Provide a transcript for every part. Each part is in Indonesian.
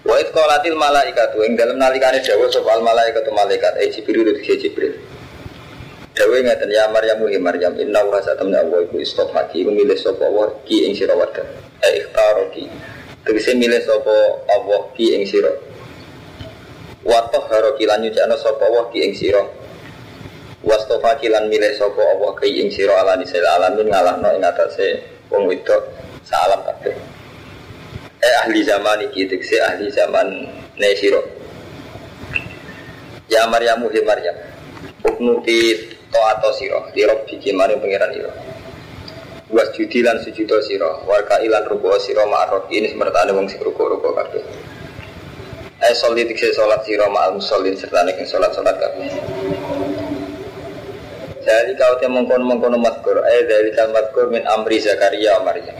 Wa id qalatil malaikatu ing dalem nalikane dawuh sapa al malaikatu malaikat e Jibril uti Jibril. Dawuh ngaten ya Maryam wa Maryam inna wa satamna wa iku istofaki milih sapa wa ki ing sira wadah. E ikhtaroki. Tegese milih sapa Allah ki ing sira. Wa tahharoki lan nyucana sapa wa ki ing sira. Wastofaki lan milih sapa Allah ki ing sira ala nisal alamin ngalahno ing atase wong wedok salam kabeh eh ahli zaman iki tekse ahli zaman nesiro ya Maryamu he Maryam. Uknuti to atau siro di rob biki mari pangeran iro was judi lan sujudo siro warga ilan ruko siro ma'arok ini semertane wong sing ruko ruko kabeh. Eh sholat tikse sholat siro ma'al musallin serta nek sholat sholat kabeh. Jadi kau teh mengkono mengkono matkur, eh dari matkur min amri Zakaria Maryam.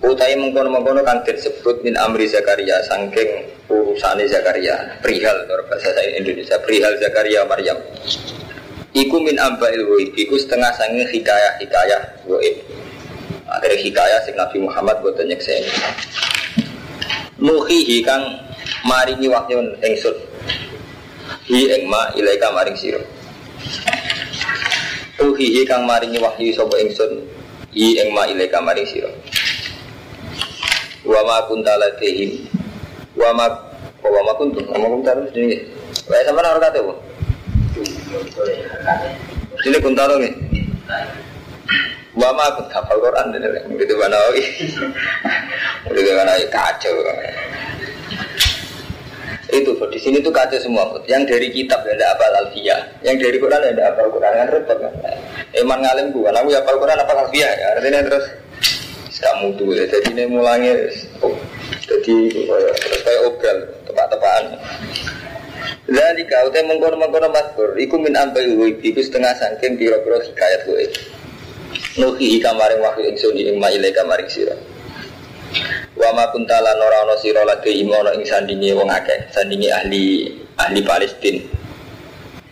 Utai mengkono-mengkono kan disebut min amri Zakaria sangking urusane Zakaria. Perihal dalam bahasa saya Indonesia. Perihal Zakaria Maryam. Iku min ambail waib Iku setengah sanging hikayah-hikayah waib Akhirnya hikayah sing Nabi Muhammad buat nyeksen Nuhihi kang maringi wahyu engsun Hi engma ilaika maring siro Nuhihi kang maringi wahyu sobo engsun Hi engma ilaika maring siro wa ma kunta ladehim wa ma wa ma kuntum wa ma kunta ladehim wae Sini kuntaro nih. Wa ma kun hafal Quran gitu mana Gitu mana kacau. Itu di sini tuh kacau semua. Yang dari kitab ya ada apa alfiyah, yang dari Quran ada apa Quran kan repot kan. Eman ngalim bukan aku ya apa Quran apa alfiyah ya. Artinya terus kamu tuh ya jadi ini mulanya oh, jadi terus kayak obral tepat-tepatan Jadi kau teh mengkono mengkono matur, iku min ambil wib, iku setengah sangking piro-piro hikayat gue. Nuhi kamaring wahyu ingsun ing maile kamaring sira. Wa ma kuntala nora ono sira lagi imono ing sandingi wong akeh, sandingi ahli ahli Palestina.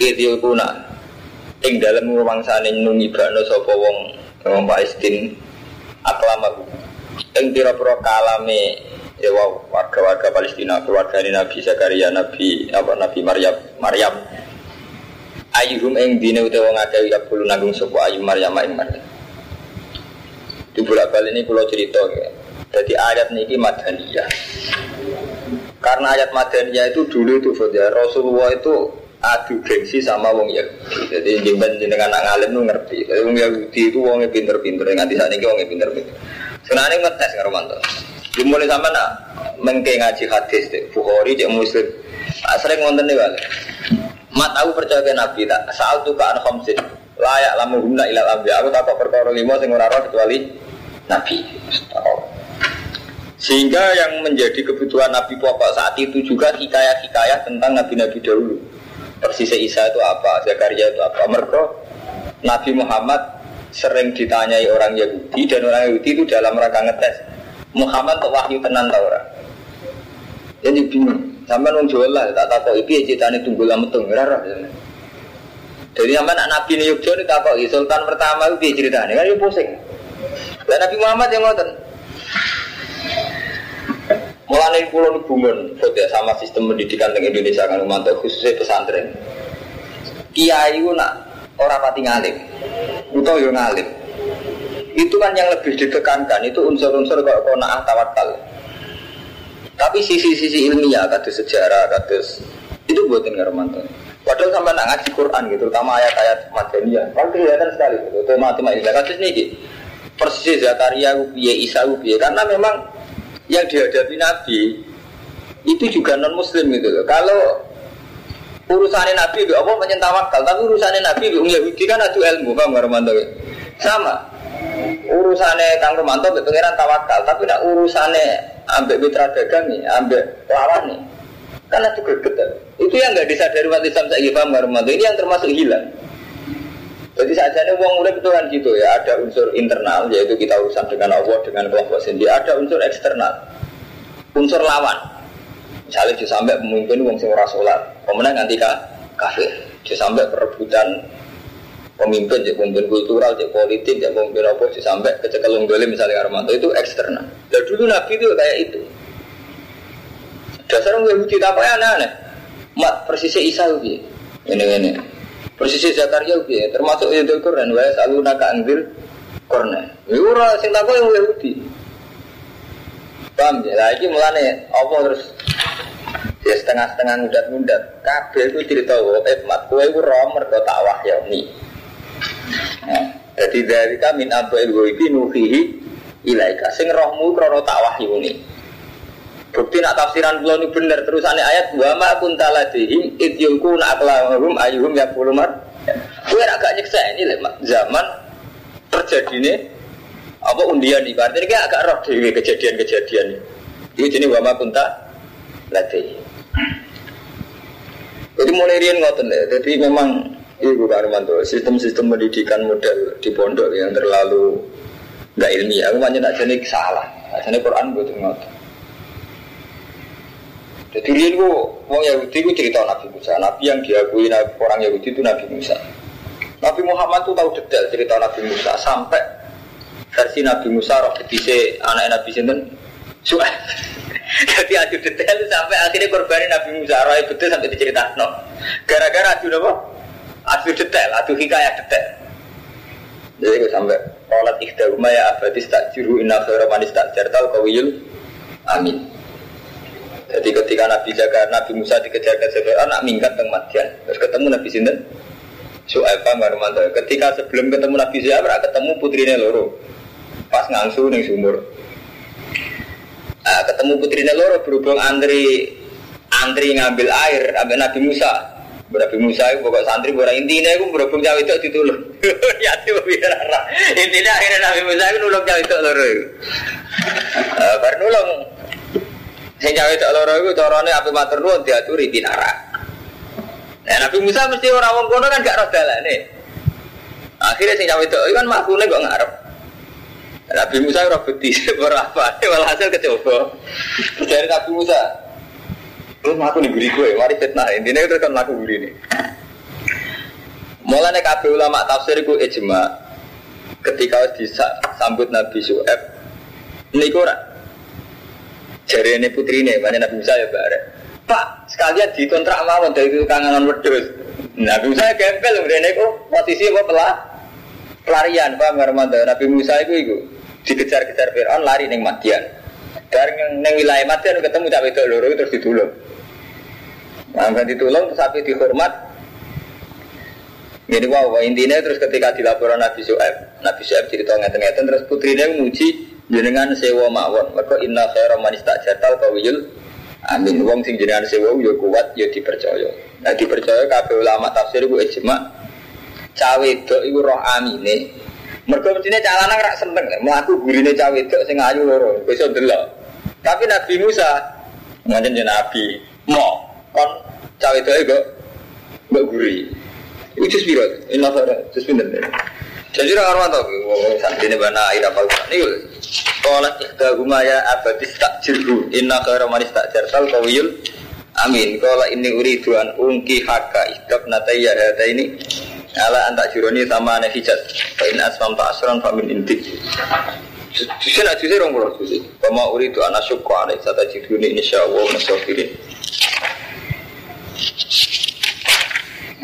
Idil kuna ing dalem rumangsane nungibano sapa wong wong Palestina aklamahu yang pira-pira kalame ya warga-warga Palestina keluarga Nabi Zakaria Nabi apa Nabi Maryam Maryam. Ayuhum ing dine utawa wong ya kulo nanggung sapa ayu Maryam ing Maryam. Di bolak balik ini pulau cerita ya. jadi ayat niki madaniyah. Karena ayat madaniyah itu dulu itu ya Rasulullah itu adu gengsi sama wong Yahudi. Jadi jemben jenengan anak ngalim nu ngerti. Jadi wong Yahudi itu wongnya pinter-pinter. Nganti saat ini wongnya pinter-pinter. Sebenarnya ngetes karo mantu. Dimulai sama nak mengke ngaji hadis deh. Bukhari cek muslim. Nah, sering ngonten nih balik. Mat aku percaya ke Nabi tak. Saat tuh kan khamsin. Layak lamu guna ilal ambi. Aku tak perkara lima sing ora kecuali Nabi. Sehingga yang menjadi kebutuhan Nabi pokok saat itu juga hikayah-hikayah tentang Nabi-Nabi dahulu persisnya Isa itu apa, Zakaria itu apa. Mereka Nabi Muhammad sering ditanyai orang Yahudi dan orang Yahudi itu dalam rangka ngetes Muhammad kok wahyu tenan tau. Jadi bingung. Sampai nung jual lah, tak tahu itu ya ceritanya tunggu lama tunggu rara. Jadi sampai anak Nabi ini tak tahu Sultan pertama itu ceritanya kan dia pusing. Dan Nabi Muhammad yang ngotot. Mulai pulau bungun, ya sama sistem pendidikan di Indonesia kan mantap khususnya pesantren. Kiai itu nak orang pati ngalim, atau yo ngalim. Itu kan yang lebih ditekankan itu unsur-unsur kok naah tawakal. Tapi sisi-sisi ilmiah, kata sejarah, kata itu buatin Romanto. Padahal sampai nak ngaji Quran gitu, terutama ayat-ayat madaniyah, kan kelihatan sekali gitu. Tema-tema ilmiah kasus ini, persis Zakaria, Ubiye, Isa, Ubiye, karena memang yang dihadapi Nabi itu juga non Muslim gitu loh. Kalau urusannya Nabi itu apa menyentawakal, tapi urusannya Nabi itu Yahudi kan ada ilmu, paham nggak Romanto? Sama. Urusannya Kang Romanto itu pengiran tawakal, tapi nak urusannya ambek mitra dagang nih, ambek lawan nih. Karena itu greget. Itu yang nggak disadari umat Islam saya paham Ini yang termasuk hilang. Jadi saja ini uang mulai kan gitu ya. Ada unsur internal yaitu kita urusan dengan Allah dengan kelompok sendiri. Ada unsur eksternal, unsur lawan. Misalnya juga sampai pemimpin uang sing sholat, kemudian nanti kafir. Juga sampai perebutan pemimpin, jadi pemimpin kultural, jadi politik, jadi pemimpin apa, jadi sampai kecekelung misalnya Armanto itu eksternal. Dan dulu Nabi itu kayak itu. Dasar orang Yahudi apa ya aneh-aneh. Mat persisnya Isa itu ini ini. Persisnya Zakaria itu termasuk itu Quran. Wa selalu naga anggil Quran. Orang sing takut yang Yahudi. Paham ya? Lagi mulane apa terus ya setengah-setengah mudat-mudat. Kabel itu cerita eh mat kue itu romer ke tak wahyani. Nah, jadi dari kami abu ibu nuhihi ilaika sing rohmu krono tak wahyuni. Bukti nak tafsiran kula ini bener terusannya ayat wa ma kunta ladihim id yulkuna aqlamahum ayyuhum yaqulu mar. Kowe agak nyeksa ini zaman terjadi ini apa undian ini berarti ini agak roh dewi kejadian-kejadian. Itu jenis wa ma kunta ladihim. Jadi mulai rian ngoten ya. Jadi memang Ibu Armanto, sistem-sistem pendidikan model di pondok yang terlalu nggak ilmiah, aku banyak tak jenis salah. Jadi Quran buat ngoten. Jadi ini ku, orang Yahudi ku cerita Nabi Musa. Nabi yang diakui orang Yahudi itu Nabi Musa. Nabi Muhammad tuh tahu detail cerita Nabi Musa sampai versi Nabi Musa roh betise anak Nabi Sinten Su'aib. Jadi adu detail sampai akhirnya korban Nabi Musa roh betul sampai diceritakan. Gara-gara adu apa? Adu detail, adu hikayat detail. Jadi sampai Qalat ikhdahuma ya abadis takjiru inna khaira manis takjartal kawiyul amin. Jadi ketika Nabi Jaga, Nabi Musa dikejar-kejar Fir'aun, nak minggat ke Madian. Terus ketemu Nabi Sinten, Su'aib Marmanto. Ketika sebelum ketemu Nabi Su'aib, ketemu putrinya loro. Pas ngangsu ning sumur. Nah, ketemu putrinya loro berhubung antri antri ngambil air ambil Nabi Musa. Nabi Musa itu pokok santri pokok intinya itu berhubung cawe itu ditulung. ya itu biar Intinya akhirnya Nabi Musa itu nulung cawe itu loro. Uh, baru nulung Sing cawe tak loro iku carane ape matur nuwun diaturi tinara. Nah, Nabi Musa mesti ora wong kono kan gak roh dalane. Akhirnya sing cawe tak kan makune kok ngarep. Nabi Musa ora beti ora apa, walhasil kecoba. Dari Nabi Musa, Lu aku nih guri gue, mari fitnah. Intinya itu kan laku guri nih. Mulanya kabeh ulama tafsir itu ijma. Ketika disambut Nabi Su'eb, ini kurang Jari ini putri ini, mana Nabi Musa ya bareng. Pak, sekalian dikontrak mawon dari kangenan wedus. Nabi Musa gempel, ini kok posisi apa pelah? Pelarian, Pak Marmanda. Nabi Musa itu itu dikejar-kejar Fir'aun lari neng Madian. Dari neng wilayah Madian ketemu cawe itu loro terus ditulung. Nah, ditulung terus sampai dihormat. Jadi wow, intinya terus ketika dilaporan Nabi Su'aib, Nabi Su'aib cerita ngeten-ngeten terus putrinya menguji jenengan sewa mawon. Mereka inna khaira man istajartal kawiyul amin. Wong sing jenengan sewa yo kuat yo dipercaya. Nah dipercaya kabeh ulama tafsir iku ijma. Cawe wedok iku roh amine. Mergo mestine cah lanang rak seneng. Mlaku gurine cawe wedok sing ayu loro iso delok tapi Nabi Musa ngajen Nabi mo kon cawe wedok kok mbok guri. Iku jus piro? Inna khaira pinten. Jadi orang orang tahu, saat ini bana air apa ini Kolat ihdahuma ya abadis tak jirhu Inna khaira manis tak jarsal kawiyul Amin. Kola ini uri tuan ungki haka Ihdab nataya hata ini Ala antak jironi sama nefijat Fa'in asmam tak asran famin intik Susi nak susi rong pulau Kama uri tuan asyukku alaih Sata jirhuni insyaallah nasofirin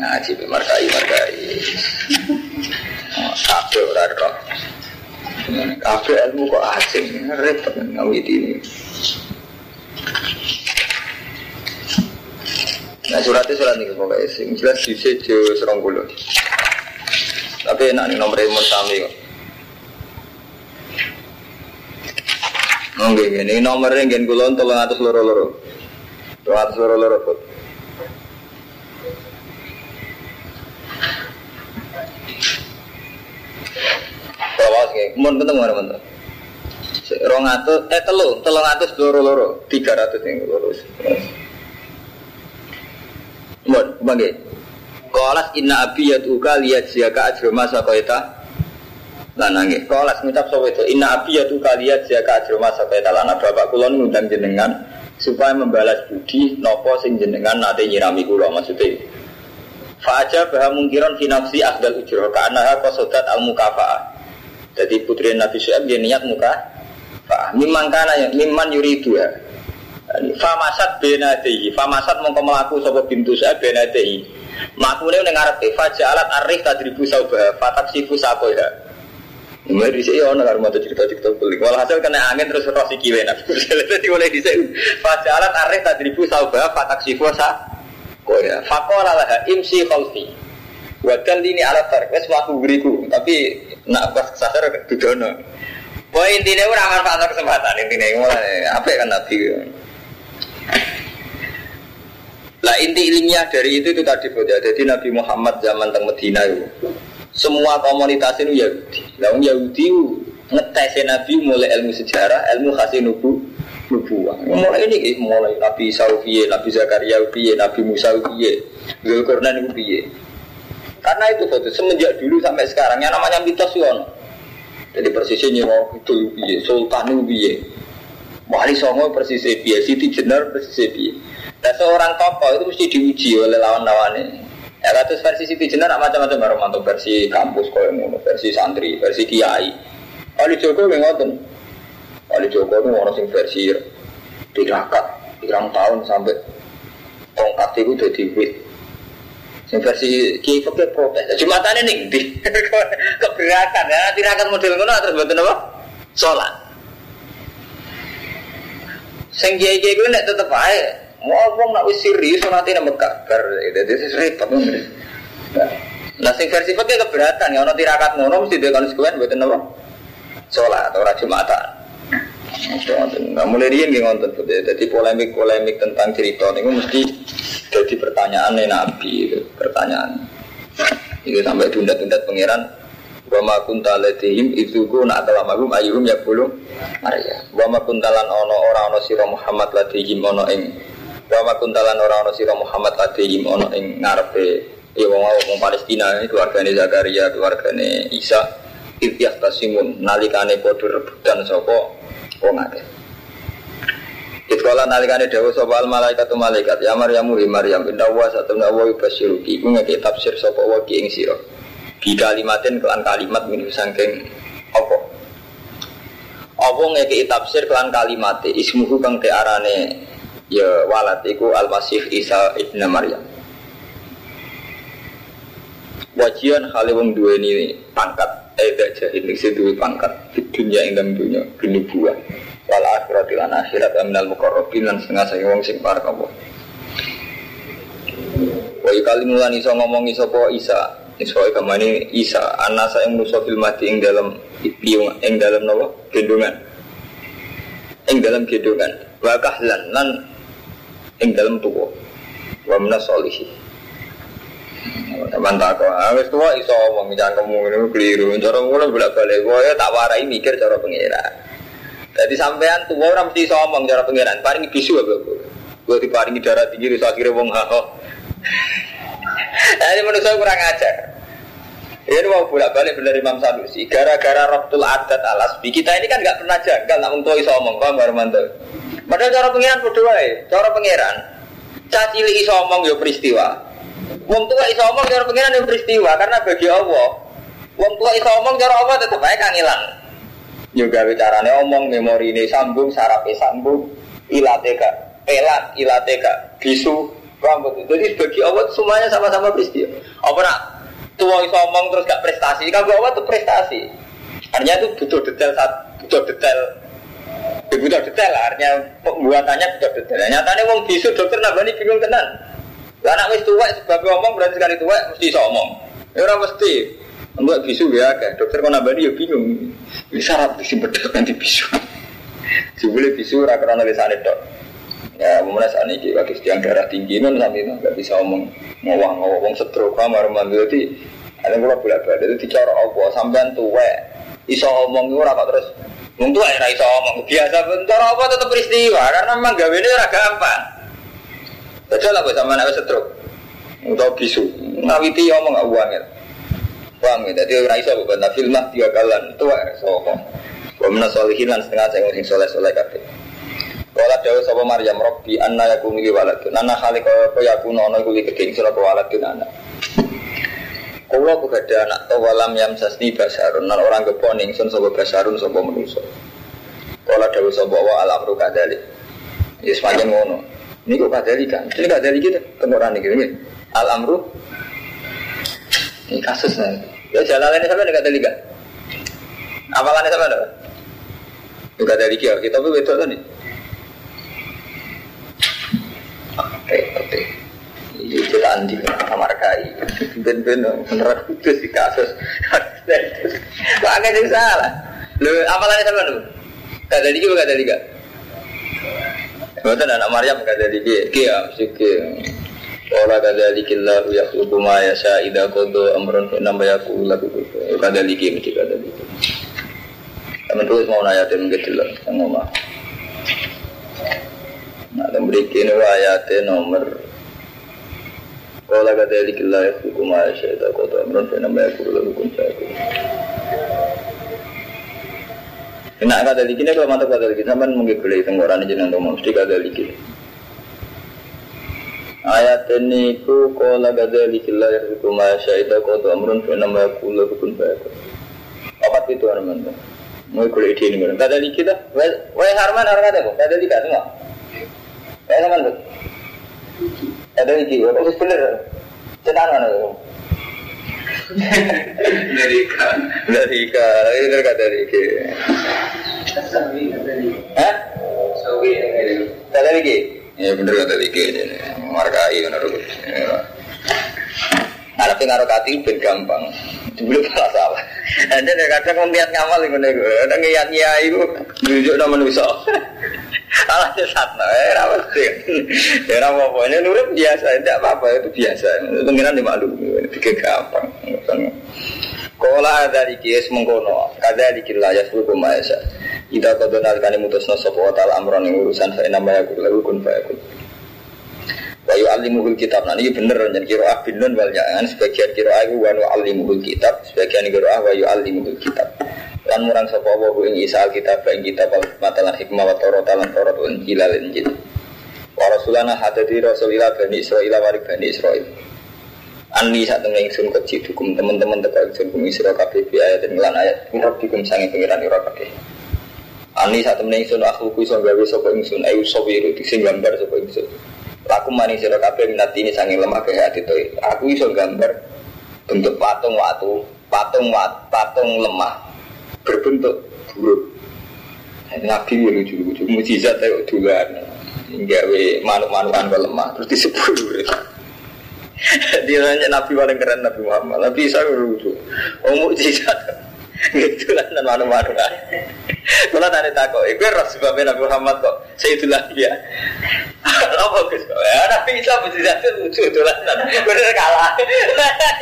Ngaji markai markai Kabeh ora roh Kafe ilmu kok asing, repot ngawit ini. Nah suratnya surat ini pokoknya sing jelas di sejo serong bulu. Tapi enak nih nomor ilmu sami kok. Oke, ini nomornya gen kulon tolong atas loro loro, tolong atas loro loro kok. Bawas kayak, mau ketemu mana mana? Rong atus, eh telu, telung atus loro loro, tiga ratus yang loro. Mohon, bangke. Kolas inna abi yatuka liat siaka ajroma sakoita lanange. Kolas ngucap sopo itu inna abi yatuka liat siaka ajroma sakoita lana. Bapak kulon ngundang jenengan supaya membalas budi nopo sing jenengan nate nyirami kulo maksudnya. Fajar bahwa mungkiran finafsi ahdal ujroh karena kosodat al mukafaah. Jadi putri Nabi Syuaib dia niat muka Fa'ah mimman kana yang mimman yuridu ya. Famasat benadehi, famasat mongko melaku sopo bintu saya benadehi. Makune ning ngarepe fajalat arif tadribu saubah fatak sifu sako ya. Mulai di sini orang nggak mau cerita-cerita beli. Walhasil kena angin terus rosi kiwe nabi. Jadi mulai di sini fajalat arif tadribu saubah fatak sifu sako ya. Fakola lah imsi khalfi. Buatkan ini alat tarik, wes waktu beriku, tapi nak pas kesasar kedono. Wah intinya orang manfaat kesempatan intinya mulai apa kan nabi. Lah inti ilmiah dari itu itu tadi ya. Jadi Nabi Muhammad zaman teng Medina itu semua komunitas itu Yahudi. Lah Yahudi ngetes Nabi mulai ilmu sejarah, ilmu khasi nubu, nubuah. Mulai ini mulai Nabi Saufiye, Nabi Zakaria Nabi Musa Zulkarnain piye. Karena itu foto semenjak dulu sampai sekarang yang namanya mitos yono. Jadi persisnya nyewa itu biye, sultan itu biye. Wali Songo persis biye, Siti Jenar persis biye. Dan seorang tokoh itu mesti diuji oleh lawan-lawannya. Ya katus versi Siti Jenar macam-macam Romanto versi kampus kau yang versi santri, versi kiai. Wali Joko yang ngoten. Wali Joko itu orang sing versi tirakat, tirang tahun sampai tongkat itu jadi wit. Yang versi Kiai Fakir protes. Jumatane ning di keberatan ya, tirakat model ngono terus mboten apa? Salat. Sing Kiai Kiai kuwi nek tetep ae mau wong nak wis serius salate nang Mekah dadi repot ngono. Nah sing versi Fakir keberatan ya ana tirakat ngono mesti dia konsekuen mboten apa? Salat ora Jumatan. Nah, mulai dia nggak ngonten jadi polemik-polemik tentang cerita ini mesti jadi pertanyaan Nabi itu pertanyaan. Itu sampai tunda-tunda pangeran wa ma ku nak kalamakum ayyuhum yaqulu Maria wa kuntalan ono ora ono sira Muhammad ladihim ono ing wa ma kuntalan ora ono sira Muhammad ladihim ono ing ngarepe ya wong wong Palestina ini keluargane Zakaria keluargane Isa Ityas tasimun nalikane padha rebutan sapa wong akeh Itkola nalikane dawa sapa al malaikat malaikat ya Maryam hi Maryam inna wa satuna wa yubasyiruki iku ngeke tafsir sapa wa ki ing sira? Bi kalimatin kelan kalimat min sangking apa? Apa ngeke tafsir kelan kalimate? Ismuhu kang te arane ya walad iku al masih Isa ibnu Maryam. Wajian kali wong duweni pangkat gak jahil sing duwe pangkat. Di dunia ing dalam dunia buah. Wal akhirat lan akhirat aminal mukarrabin lan setengah saya wong sing parek apa? Wa kali mulan iso ngomong iso po Isa. Iso kamane Isa. Ana saya manusa fil mati ing dalam piung ing dalam napa? Gendongan. Ing dalam gendongan. Wa kahlan lan ing dalam tuwa. Wa minas solihin Teman tak kok, wis tua iso omong jangan kamu ini keliru. Cara mulai bolak balik, gue tak warai mikir cara pengiran. Jadi sampean tua orang mesti iso omong cara pengiran. Paling bisu apa gue? Gue diparingi darah tinggi, terus akhirnya wong. Nah, ini manusia kurang ajar. Ini mau bolak balik benar Imam Sanusi. Gara-gara Rabtul Adat alas. Kita ini kan nggak pernah janggal, nak tua iso omong, baru mantul. Padahal cara pengiran berdua cara pengiran. Cacili iso omong yo peristiwa. Wong tua iso omong cara pengiran yang peristiwa karena bagi Allah. Wong tua iso omong cara Allah tetap baik kang ilang. Juga bicarane omong memori ini sambung, sarape sambung, ilate gak pelat, ilate gak bisu, rambut. Jadi bagi Allah semuanya sama-sama peristiwa. Apa nak tua iso omong terus gak prestasi? Kan Allah itu prestasi. Artinya itu butuh detail butuh detail butuh detail artinya pembuatannya butuh detail. Nyatanya wong bisu dokter nabani bingung tenan. Lah anak wis tuwek sebab ngomong berarti sekali tuwek mesti iso omong. Ya ora mesti. Enggak bisu ya kan. Dokter kok nambani ya bingung. Syarat sing bedhek nanti bisu. Jebule bisu ora karena lisane tok. Ya, mulai saat ini waktu yang darah tinggi non sampai itu nggak bisa omong ngowang ngowong stroke kamar mandi jadi ada pula bolak balik itu dicara apa sampean tuwek iso omong itu rapat terus Wong tua ya iso omong biasa bentar apa tetap peristiwa karena memang gawe ini ora gampang. Betul apa sama nabi setruk? Untuk bisu, ngawiti omong gak uang ya. Paham ya? Jadi ora iso bukan film tiga kalan tua ya iso omong. Wa min solihin setengah saya sing soleh-soleh kabeh. Wala dawa sapa Maryam Rabbi anna yakunu li waladun. Anna khaliqa apa yakunu ana iku keding sira waladun anak. Kula ada anak to walam yam sasni basarun nan orang gepon ingsun sapa basarun sapa manusa. Kala dawa sapa wa alam ru kadali. Ya sepanjang ngono. Ini kok kadali kan? Ini kadali kita temuran ini. Al amru ini kasus nih. Ya jalan ini sampai dekat kadali kan? Apalannya sampai ada? Enggak dari kia, kita tuh betul tadi. Oke, oke. Ini cerita andi kamar kai. Ben-ben beneran itu si kasus. Kok agak jadi salah? Lu apalannya sama lu? Gak dari kia, dari kia. Betul anak Maryam gak dari kia, kia mesti kia. Ola kadalikillahu yakhluqu ma yasha idza qada amran fa inna yakulu lahu kun kadaliki mesti kadaliki. Teman tulis mau nanya mungkin dulu yang ngomong. Nah, dan berikin ayatnya nomor Kala kata ilikillah ya hukum Aisyah itu kota Amran Fena Maya Kuru lalu kun saya Kena kata ilikini kalau mantap kata ilikini Sampai mungkin beli tenggoran ini jenang tomong Mesti kata ilikini Ayat ini ku Kala kata ilikillah ya hukum Aisyah itu kota Amran Fena Maya Kuru lalu kun saya Apa itu teman-teman Mau kuliah ide ini bareng. Kada dikit dah. Wah Harman harga ada kok. Kada dikit semua. Eh teman tuh. Kada dikit. Wah itu bener. Cetan mana tuh? Dari ikan. Dari ikan. Ini dari kada dikit. Hah? Kada dikit. Ya bener kada dikit. Markai bener. Nah, tapi ngaruh kati ben gampang. Dulu malah salah. Anda kadang ngeliat ngamal itu nih, ada ngeliat nyai itu tunjuk nama manusia. Salah sesat, nah, eh, apa sih? Ya, apa apa ini nurut biasa, tidak apa apa itu biasa. Pengiran dimaklum, tiga gampang. Kola dari kies mengkono, kada dikira ya suku maesa. Ida kau donal kani mutus nasopo tal amron yang urusan saya nama ya lalu kun fayakun. Wayu alimuhul kitab. Nanti bener jadi kiroah binun wal jangan sebagian kiroah itu wanu alimuhul kitab. Sebagian kiroah wayu alimuhul kitab. Lan murang sapa wa ing isa kitab ing kitab al matalan hikmah wa taurat lan taurat wa injil injil. Wa rasulana hadati rasulillah bani israil wa bani israil. Ani saat temen ingsun kecil hukum teman-teman teka ingsun kum isra kabeh ayat dan lan ayat. Mirab dikum sange pengiran ira kabeh. Ani saat temen ingsun akhluku iso gawe sapa ingsun ayu sawiru sing gambar sapa ingsun Laku manis sira kabeh minat ini sange lemah ke hati tuh. Aku iso gambar bentuk patung waktu, patung wat, patung lemah berbentuk buruk. Nabi ya lucu-lucu, mujizat ayo dulan. Hingga we manuk-manukan ke lemah terus disebut. Dia nanya Nabi paling keren Nabi Muhammad. Nabi Isa lucu. Oh mujizat. Gitu lah dan mana-mana. Kalau tadi takut, itu roh sebabnya Nabi Muhammad kok Sayyidul Anbiya. Apa Gus? Ya Nabi Isa mesti satu lucu lah. Bener kalah.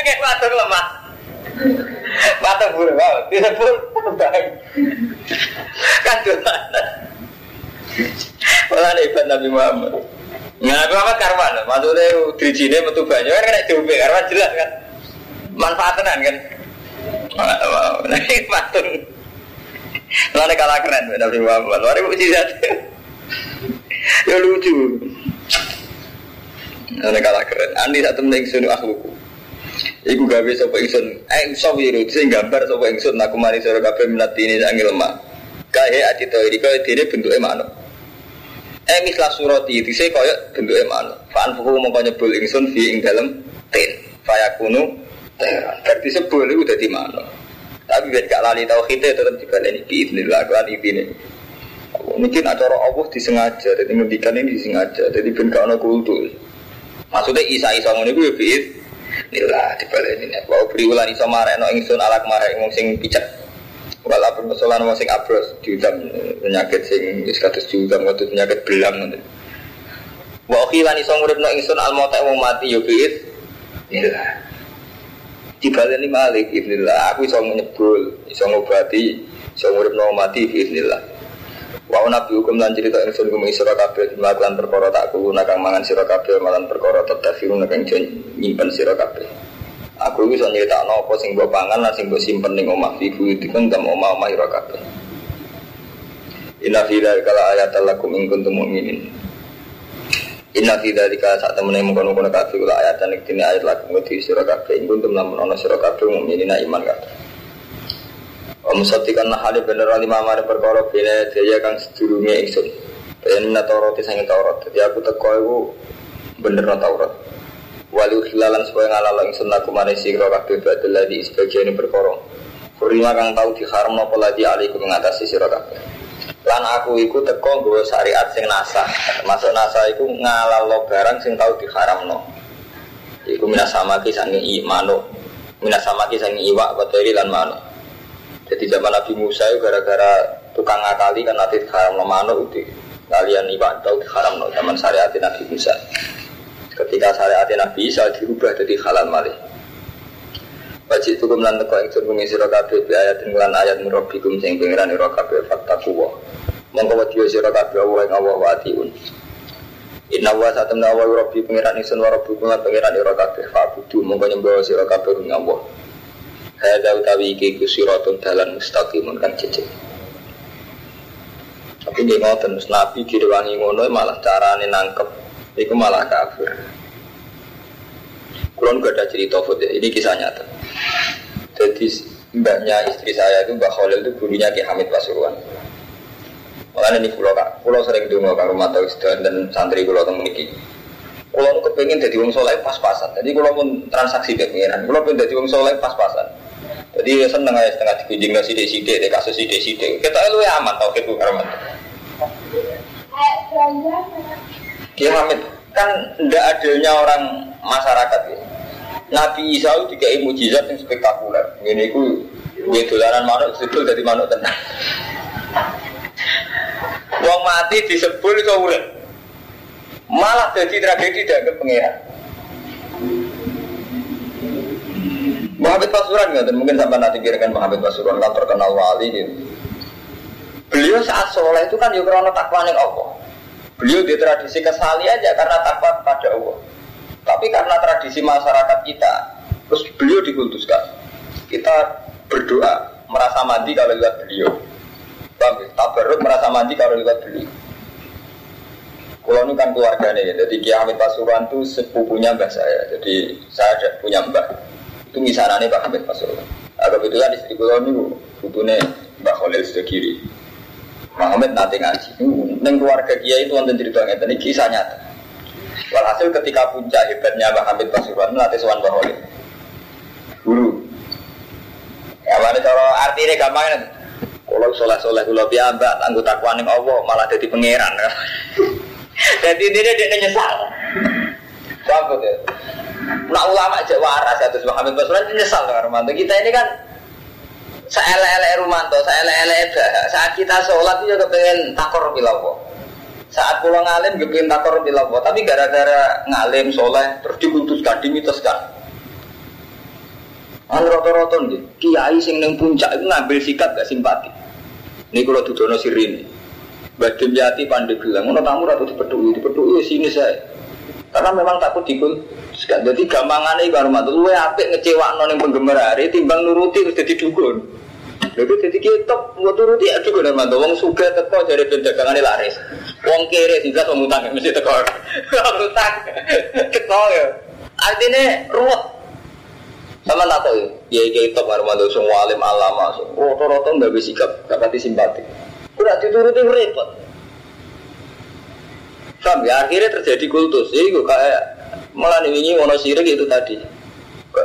Kayak patung lemah. Patung buruk banget. Disebut baik. Kan dolanan. Malah hebat Nabi Muhammad. Nabi Muhammad karwan, maksudnya dirijine metu banyu kan kena diombe karwan jelas kan. Manfaatan kan. Nanti patung. Lalu kalah keren Nabi Muhammad. Lalu mujizat. Ya lucu. Lalu kalah keren. Andi satu meneng sunu akhluku. Iku gawe sapa ingsun. Eh sawiru sing gambar sapa ingsun aku mari sira kabeh minat ini sange lemah. Kae adito iki kaya dene bentuke manuk. Eh mislah surati itu saya kaya bentuke manuk. Fa'an fuhu mongko nyebul ingsun fi ing dalem tin. Fayakunu. Berarti sebul itu udah di mana? Tapi biar gak lali kita tetap dibaleni biidznillah kan ini. Mungkin acara Allah disengaja, jadi ngendikan ini disengaja, jadi ben gak ono kultus. Maksudnya isa isa ngono iku ya biid. Nila dibaleni nek wae beri ulan iso marekno ingsun ala kemarin wong sing picek. Walaupun persoalan wong sing abros diutam penyakit sing wis kados diutam kados penyakit belang ngono. Wa khilan iso nguripno ingsun al wong mati ya biid. Nila dibaleni malik ibnillah aku iso menyebul iso ngobati Iso nguripno mati biiznillah. Wa nabi hukum lan cerita ingsun gumi sira kabeh lan perkara tak kulo nakang mangan sira kabeh malan perkara tetap firun nakang nyimpen sira kabeh. Aku bisa nyeritakno apa sing mbok pangan lan sing mbok simpen ning omah fi buyutikum dan omah-omah ira kabeh. Inna fi dzalika ayatan lakum in. Inna fi dzalika sak temene mengkono-kono kabeh kula ayatan iki ayat lakum wedi sira kabeh in kuntum lamun ana sira kabeh mukminina iman kabeh. Om satikan hale bener lima mare perkara bene daya kang sedurunge ingsun. Ben Taurat sing Taurat. Dadi aku teko iku bener Taurat. Walu hilalan supaya ngalala ingsun aku mare sira kabeh badal ladi sebagian perkara. Kurima kang tau diharam napa lagi alaikum mengatasi sira kabeh. Lan aku iku teko nggawa syariat sing nasa. Termasuk nasa iku ngalalo barang sing tau diharamno. Iku minasama ki sange imano. Minasama ki sange iwak bateri lan manuk. Jadi zaman Nabi Musa itu gara-gara tukang ngakali kan nanti haram no manuk itu kalian ibadah tahu haram no zaman syariat Nabi Musa. Ketika syariat Nabi Isa dirubah jadi halal malih. Wajib itu kemudian teko yang suruh mengisi rokabe bi ayat lan ayat murabikum sing pengiran rokabe fakta kuwa. Mongko wadiyo sira kabeh Allah ing Allah wa atiun. Inna wa satamna wa rabbi pengiran ingsun wa rabbukum lan pengiran ira kabeh fa'budu mongko nyembah sira kabeh ing Allah. Hadza utawi iki ku siratun dalan mustaqimun kan cecek. Tapi dia ngoten Nabi direwangi ngono malah carane nangkep iku malah kafir. Kulon gak ada cerita foto ini kisah nyata. Jadi mbaknya istri saya itu Mbak Khalil itu gurunya Ki Hamid Pasuruan. Makanya ini pulau kak, pulau sering dulu kak rumah tahu dan santri pulau temu niki. Pulau kepengen jadi wong soleh pas-pasan. Jadi pulau pun transaksi ke pengiran. Pulau pun jadi wong soleh pas-pasan. Jadi ya seneng aja setengah dikunjung nasi sidik sidik, deh kasus sidik sidik. Kita lu ya aman tau itu karena Ki Hamid kan tidak adilnya orang masyarakat ya. Nabi Isa itu tiga mujizat yang spektakuler. Ini ku dolanan manuk sebel dari manuk tenang. Wong mati disebut itu urip. Malah jadi tragedi dari pengiran. Muhammad Pasuruan nggak mungkin sampai nanti kirakan Muhammad Pasuruan kan terkenal wali gitu. Beliau saat soleh itu kan ya karena takwa Allah. Beliau di tradisi kesali aja karena takwa kepada Allah. Tapi karena tradisi masyarakat kita, terus beliau dikultuskan. Kita berdoa merasa mandi kalau lihat beliau. Paham ya? Tabaruk merasa mandi kalau lihat beliau. Kalau ini kan keluarga nih, jadi Kiai Hamid Pasuruan itu sepupunya mbah saya. Jadi saya ada punya mbah. Itu misalnya Pak Hamid Pasuruan. Nah, kebetulan istri kulo ini butuhnya Mbak Khalil sudah kiri. Muhammad nanti ngaji. Neng keluarga Kiai itu wonten cerita ngeten ini kisah nyata. Walhasil ketika puncak hebatnya Mbak Hamid Pasuruan melatih Sowan Mbak Khalil. Guru. Ya mana cara artinya gampang kan? Kalau soleh soleh kulo mbak anggota kuaning Allah malah jadi pangeran. Jadi ini dia nyesal. Sambut ya. Nah ulama aja waras ya terus Muhammad Basran nyesal dengan Romanto. Kita ini kan saya Romanto, saya Saat kita sholat itu juga pengen takor bilawo. Saat pulang ngalim juga pengen takor bilawo. Tapi gara-gara ngalim soleh terus dikultuskan, dimituskan. Anu roto-roto nih, kiai sing neng puncak itu ngambil sikap gak simpati. Ini kalau dudono sirini. Badim Yati pandai bilang, mau tamu ratu dipedui, dipedui sini saya. Karena memang takut dikul. Jadi gampangannya ibarat matu, lu apik ngecewa non yang penggemar hari, timbang nuruti terus jadi dukun. Lalu jadi kita mau turuti ya dukun dan matu. Wong suga teko dari pendagangan laris. Wong kere sih jelas ngutang mesti teko. Ngutang teko ya. Artinya ruwet. Sama tak tahu ya, ya top Armando semua alim alama, roto-roto nggak bisa sikap, nggak pati simpati. Udah dituruti repot. Paham ya akhirnya terjadi kultus. Itu kayak malah ini mono sirik itu tadi.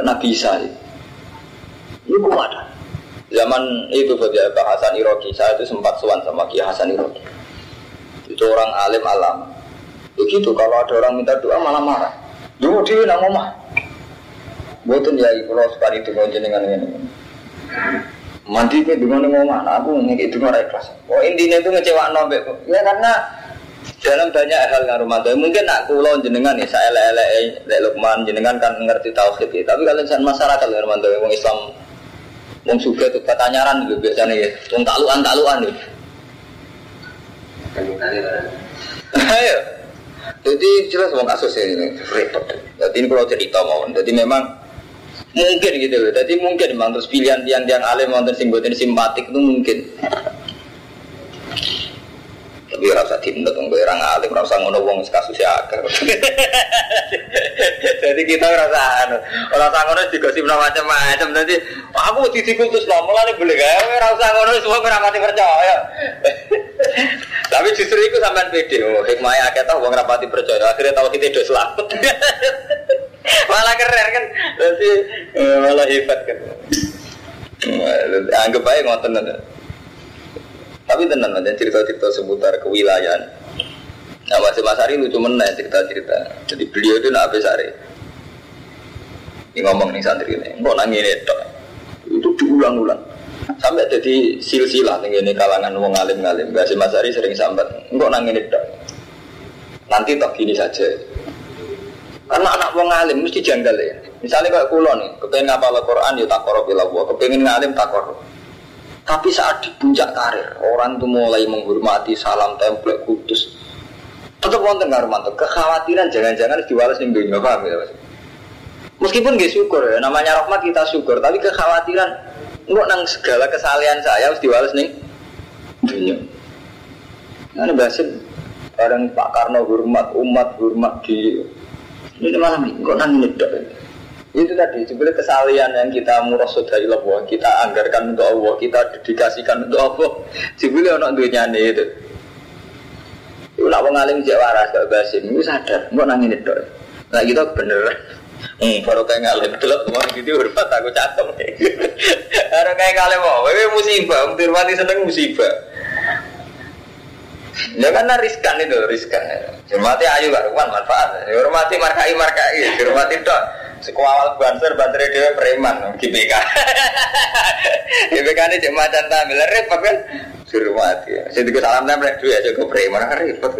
Nabi Isa. Itu ada. Zaman itu saja Pak Hasan Iroki, saya itu sempat suan sama Ki Hasan Iroki. Itu orang alim alam. Begitu kalau ada orang minta doa malah marah. Dulu dia nak ngomah. Buatun ya kalau sekali itu jenengan ini. Mandi ke dengan ngomah, aku ngekik itu ikhlas. Oh intinya itu ngecewa nombek. Ya karena dalam banyak hal yang rumah mungkin nak kulo jenengan nih saya lele lele lukman jenengan kan ngerti tauhid ya. tapi kalian san masyarakat yang rumah wong Islam Wong suga tuh pertanyaan gitu biasanya ya. Wong takluan takluan nih. Ayo. Jadi jelas wong kasus ini repot. Jadi ini kalau cerita mau. Jadi memang mungkin gitu loh. Jadi mungkin memang terus pilihan tiang-tiang alim wonten sing boten simpatik itu mungkin. Tapi rasa dong, gue orang alim, rasa ngono wong kasusnya akar. Jadi kita rasa anu, rasa ngono digosip macam-macam. Jadi aku didikultus no, mulai boleh gak? Rasa ngono semua gue rapati percaya. Tapi justru itu sampean pede, oh hikmahnya akeh tau wong rapati percaya. Akhirnya tahu kita do selamat. malah keren kan, jadi malah hebat kan. Anggap aja ngoten tapi tenang aja cerita-cerita seputar kewilayahan. Nah Mas Ari lucu mana cerita-cerita. Jadi beliau itu nak hari. Ini ngomong nih santri ini, kok nangis itu, itu diulang-ulang. Sampai jadi silsilah nih ini kalangan alim ngalim. Gak Mas Ari sering sambat, kok nangis itu. Nanti tak gini saja. Karena anak wong alim mesti janggal ya. Misalnya kayak kulon nih, kepengen ngapal Al-Quran ya tak korup kepengen ngalim tak korup. Tapi saat di puncak karir, orang itu mulai menghormati salam template kudus. Tetap wonten ngarumanto kekhawatiran jangan-jangan diwales ning dunia paham ya Mas. Meskipun gak syukur ya, namanya rahmat kita syukur, tapi kekhawatiran nggak nang segala kesalahan saya harus diwales nih dunia. Ini bahasin bareng Pak Karno hormat umat hormat di ini malam ini kok nang ini itu tadi sebenarnya kesalian yang kita dari Allah kita anggarkan untuk Allah kita dedikasikan untuk Allah sebenarnya orang dunia itu itu nak mengalim cek waras gak basim itu sadar mau nangin itu nah kita bener Hmm, baru kayak ngalim delok mau gitu hormat aku catem. Baru kayak ngalim mau, wewe musibah, mati seneng musibah. Ya karena riskan itu, riskan. Hormati ayu karuan manfaat. Hormati markai markai, hormati dok. Sekuawal banser banter dia preman GBK. GBK ini cek macan tampil repot kan. Suruh mati. Saya tiga salam nempel dua aja gue preman repot.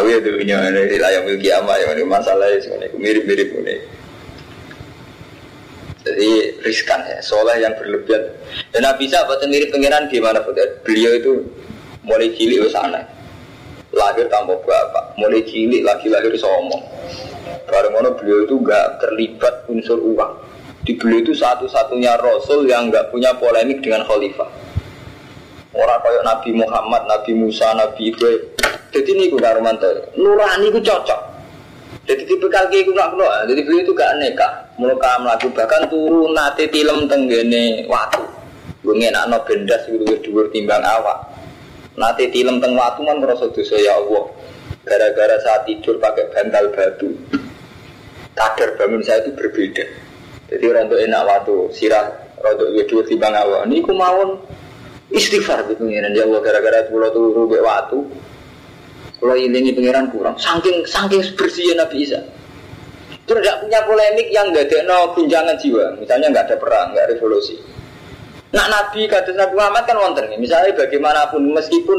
Aku ya tuh ini mana layang milki ama ya ini masalahnya semuanya mirip-mirip ini. Jadi riskan ya, soleh yang berlebihan. Dan Nabi bisa buat mirip pengiran gimana Beliau itu mulai cilik ke sana lahir tanpa bapak, mulai cilik lagi lahir somong. Bareng mana beliau itu gak terlibat unsur uang. Di beliau itu satu-satunya rasul yang gak punya polemik dengan khalifah. Orang kayak Nabi Muhammad, Nabi Musa, Nabi Ibrahim. Jadi ini gue Romanto, nurani gue cocok. Jadi tipe kaki gue nggak keluar. Jadi beliau itu gak neka, mulai melaku bahkan turun nanti film tenggene waktu. Gue ngenak no bendas gue dua timbang awak. Nanti film teng waktu kan merasa dosa ya Allah. Gara-gara saat tidur pakai bantal batu kadar bangun saya itu berbeda. Jadi rontok enak waktu sirah rontok wedua timbang awal. Ini ku istighfar gitu pengiran ya Allah gara-gara pulau tuh rubek waktu. Kalau ini pengiran kurang, saking saking bersihnya Nabi Isa. Itu tidak punya polemik yang nggak ada no gunjangan jiwa. Misalnya nggak ada perang, nggak revolusi. Nah Nabi kata Nabi Muhammad kan wonten. Misalnya bagaimanapun meskipun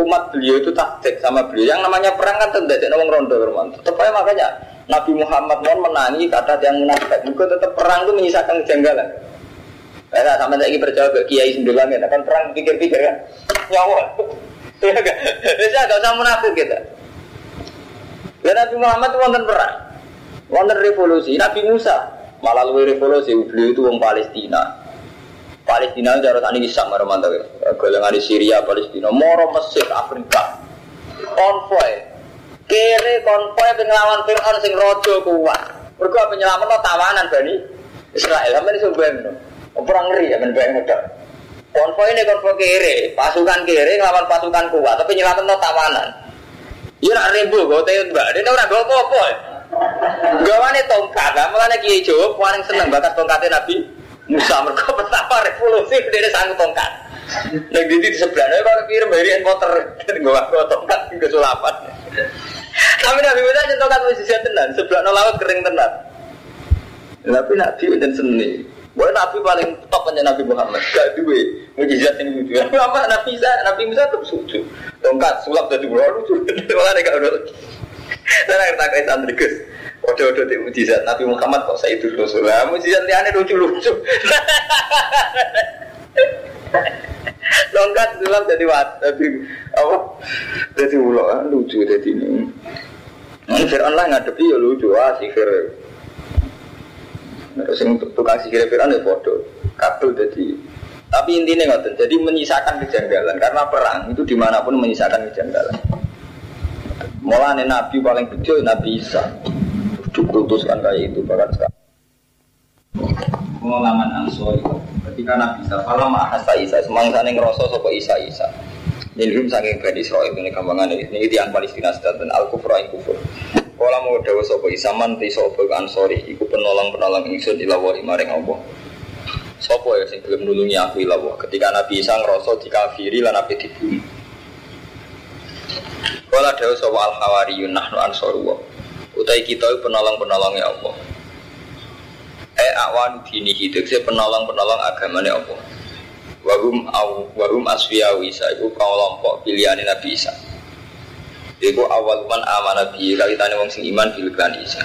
umat beliau itu taktik sama beliau yang namanya perang kan tidak ada wong rondo Tetap aja makanya Nabi Muhammad mau menangi kata yang munafik. Mungkin tetap perang itu menyisakan kejanggalan. Karena sama lagi percaya ke Kiai Sendulang ya, kan perang pikir-pikir kan, nyawa. Ya gak, saya gak usah munafik kita. Dan Nabi Muhammad itu wonten perang, wonten revolusi. Nabi Musa malah lebih revolusi, beliau itu orang Palestina. Palestina itu harus ani bisa meromantik. Golongan di Syria, Palestina, Moro Mesir, Afrika, konvoy, kere konvoy penglawan Fir'aun sing rojo kuat. Mergo penyelamat no tawanan bani Israel. Sampe iso bayangno. Perang ngeri ya ben bayang udah. Konvoy ini konvoy kere, pasukan kere ngelawan pasukan kuat, tapi nyelamat no tawanan. Iya nak ribu, gue tahu mbak, dia orang gue apa-apa. Gawane tongkat, malah kiai Jawa paling seneng bakat tongkatnya Nabi Musa mereka pertama revolusi dia sanggup tongkat. Yang di di sebelah, kalau kirim harian motor, gue tongkat ke sulapan. Tapi Nabi Musa cinta kan mujizat tenan, sebelah nolawat kering tenan. Tapi Nabi dan seni. Boleh Nabi paling top aja Nabi Muhammad. Gak duwe mujizat yang lucu. Apa Nabi Musa, Nabi Musa tetap suci. Tongkat sulap dari bulan lucu. Malah mereka udah. Saya ngerti kayak santri Gus. Odo-odo di mujizat Nabi Muhammad kok saya itu Rasul. Lah mujizat liane lucu-lucu. Longkat sulap jadi wat, jadi apa? Jadi ulo lucu jadi ini. Ini Fir'aun lah ngadepi ya lucu ah sihir. Terus yang tukang sihir Fir'aun ya bodoh. Kabel jadi tapi intinya ngoten, jadi menyisakan kejanggalan karena perang itu di mana pun menyisakan kejanggalan. Mulanya Nabi paling kecil Nabi Isa dikutuskan kayak itu bahkan sekarang. Pengalaman Ansori ketika Nabi Isa, kalau mahasa Isa, semangsa yang ngerasa sopo Isa Isa. Ini belum saking Bani Israel ini gampangan ini, ini tiang Palestina dan Al Kufur Al Kufur. Kalau mau dawa sopo Isa manti sopo Ansori, ikut penolong penolong ingsun ilawahi maring Allah. Sopo ya sing belum nulungi aku ilawo. Ketika Nabi Isa ngerasa dikafiri lan Nabi dibunuh. Kala dawa sopo al hawariyun nahnu ansaru Utai kita penolong-penolongnya Allah. Awan dini hidup. Saya penolong-penolong agamanya Allah. Wahum aw wahum asfiya Isa itu kelompok pilihan Nabi Isa. Iku awal man amanah bi kalitane wong sing iman bilkan Isa.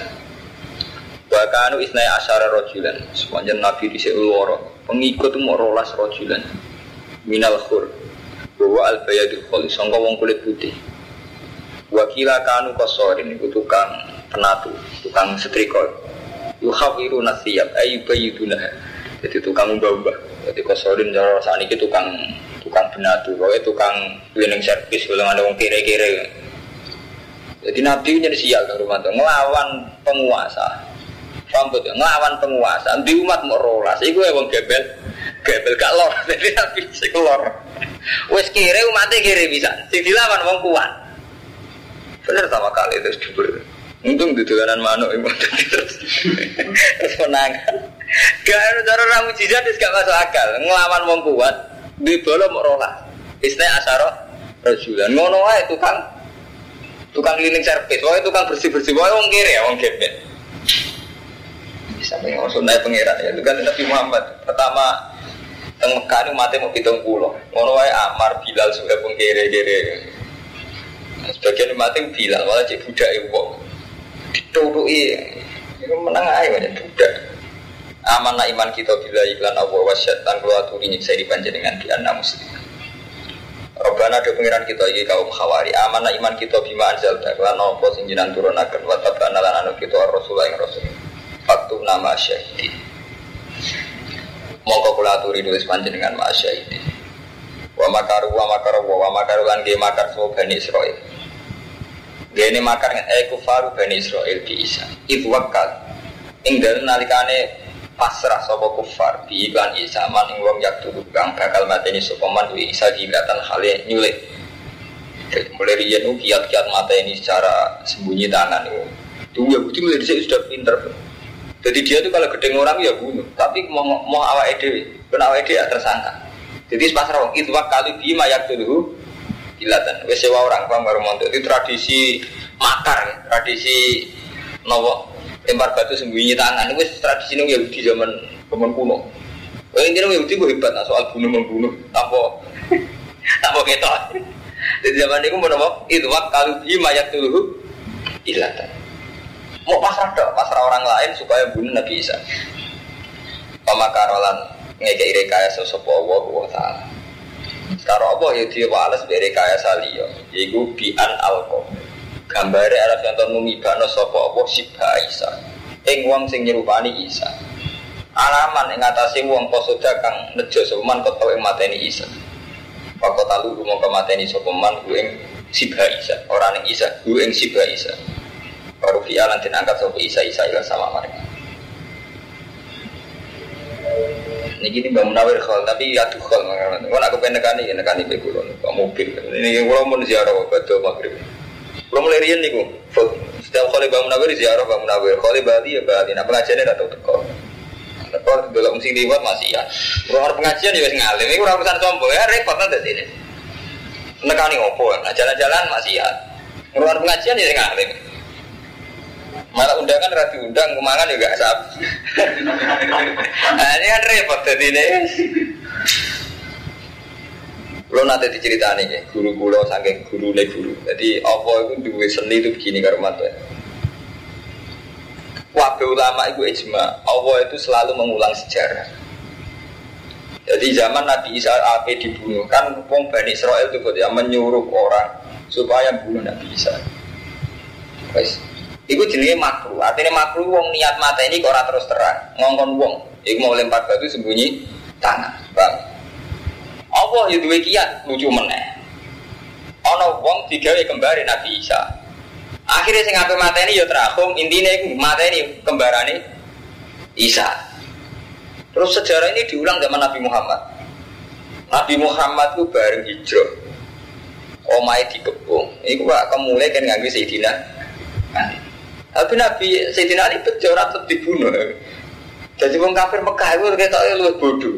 Wa kanu isnai asyara rojulan. Semuanya Nabi di loro Pengikut mau rolas rojulan. Minal khur. Bahwa al bayadul kholi. Sangka wong kulit putih. Wakila kanu kosorin. Itu tukang penatu. Tukang setrika Yukhawiru nasiyab Ayu bayidunah Jadi tukang mbah-mbah Jadi kosorin Jara saat ini tukang Tukang penatu Pokoknya tukang cleaning service Kalau ada wong kere-kere Jadi Nabi jadi sial ke rumah itu Ngelawan penguasa Rambut ngelawan penguasa di umat mau rolas. Iku ya wong gebel, gebel gak lor. Jadi nabi sing lor. Wes kiri umatnya kiri bisa. Sing dilawan wong kuat. Bener sama kali itu dibur. Untung di dolanan manuk ibu terus terus menang. Gak ada cara ramu jizat gak masuk akal. Ngelawan wong kuat di bola mau rolas. Istilah asaro rajulan. Ngono aja tukang tukang cleaning service. Wah tukang bersih bersih. Wah wong kiri ya wong gebel sampai yang sunnah pengiran ya itu kan Nabi Muhammad pertama teng Mekah ini mati mau hitung pulau ngono wae Amar Bilal sudah pengkere kere sebagian mati Bilal malah cek budak ibu ditutui itu menang aja banyak budak. Amanah iman kita bila iklan Allah wasyatan keluar turi nyiksa di panjenengan di anak muslim. Robbana ada pengiran kita ini kaum khawari. Amanah iman kita bima anjal dan nopo sing jinan turunaken? Wa tabana lan anu kita rasulullah yang rasul. Faktu nama syahidi Mongko kula aturi nulis panjenengan ma syahidi Wa makaru wa makaru wa makaru lan ge semua Bani Israel Gini makar eh kufaru Bani Israel bi Isa Itu wakal Ing dalem nalikane pasrah sapa kufar bi iklan Isa man ing wong yak kang bakal mateni sapa man Isa dilatan hale nyulik mulai riyen kiat-kiat mata ini secara sembunyi tangan itu. Tunggu ya bukti mulai sudah pinter. Jadi dia tuh kalau gedeng orang ya bunuh, tapi mau mau awak ide, pun awak ide ya tersangka. Jadi pas rawang itu kali bima yak dulu kilatan. Wes sewa orang paham baru montok itu tradisi makar, tradisi nopo lempar batu sembunyi tangan. Itu tradisi nung Yahudi zaman zaman kuno. Wah ini nung Yahudi hebat nah, soal bunuh membunuh, apa apa ketok. Jadi zaman itu mau nopo itu kali bima yak dulu kilatan. Mau pasrah dong, pasrah orang lain supaya bunuh Nabi Isa. Pemakarolan ngekei rekayasa sopo Allah wa ta'ala. Sekarang apa ya dia wales dari rekayasa liya, yaitu bi'an alko. Gambare Arab yang numibano sopo Allah sibha Isa. Ing wong sing nyerupani Isa. Alaman ing atase wong posoda kang nejo sopeman kota ing mateni Isa. Waktu talu rumah kemateni sopeman ku ing sibha Isa. Orang ing Isa, ku ing sibha Isa. Baru via nanti angkat sopo isa isa ilah sama mereka. Ini gini bang Munawir khol, tapi ya tuh khol. Kalau aku pengen nekani, ya nekani be kulon. Pak mobil. Ini kalau mau ziarah betul maghrib. Kalau mulai rian nih Setiap kali bang Munawir ziarah bang Munawir. Kali Bali ya Bali. Nah pengajiannya datang teko. Teko belum mesti dibuat masih ya. Kalau pengajian juga ngalim. Ini kurang urusan sombong ya repot nanti sini. Nekani ngopo. Nah jalan-jalan masih ya. Ngurusan pengajian ya ngalim. Malah undangan rati undang kemangan juga asap. nah, ini kan repot jadi ini. Lo nanti diceritani ya, guru kulo saking guru le guru. Jadi apa itu dua seni itu begini karena tuh. Wabe ulama itu ijma. Allah itu selalu mengulang sejarah. Jadi zaman Nabi Isa ape dibunuh kan wong Bani Israel itu ya menyuruh orang supaya bunuh Nabi Isa. Iku jenenge makruh. Artinya makruh wong niat mata ini kok ora terus terang. Ngongkon wong. Iku mau lempar batu sembunyi tangan. Bang. Allah ya duwe kiat lucu meneh. Ana wong digawe kembari Nabi Isa. Akhirnya sing ape mateni ya terakhum intine iku mateni kembarane Isa. Terus sejarah ini diulang zaman Nabi Muhammad. Nabi Muhammad itu bareng hijrah. Omai dikepung. Iku pak kemulai kan nganggo Sayyidina. Tapi Nabi Sayyidina Ali bejo tetap dibunuh. Jadi wong kafir Mekah itu kayak lu bodoh.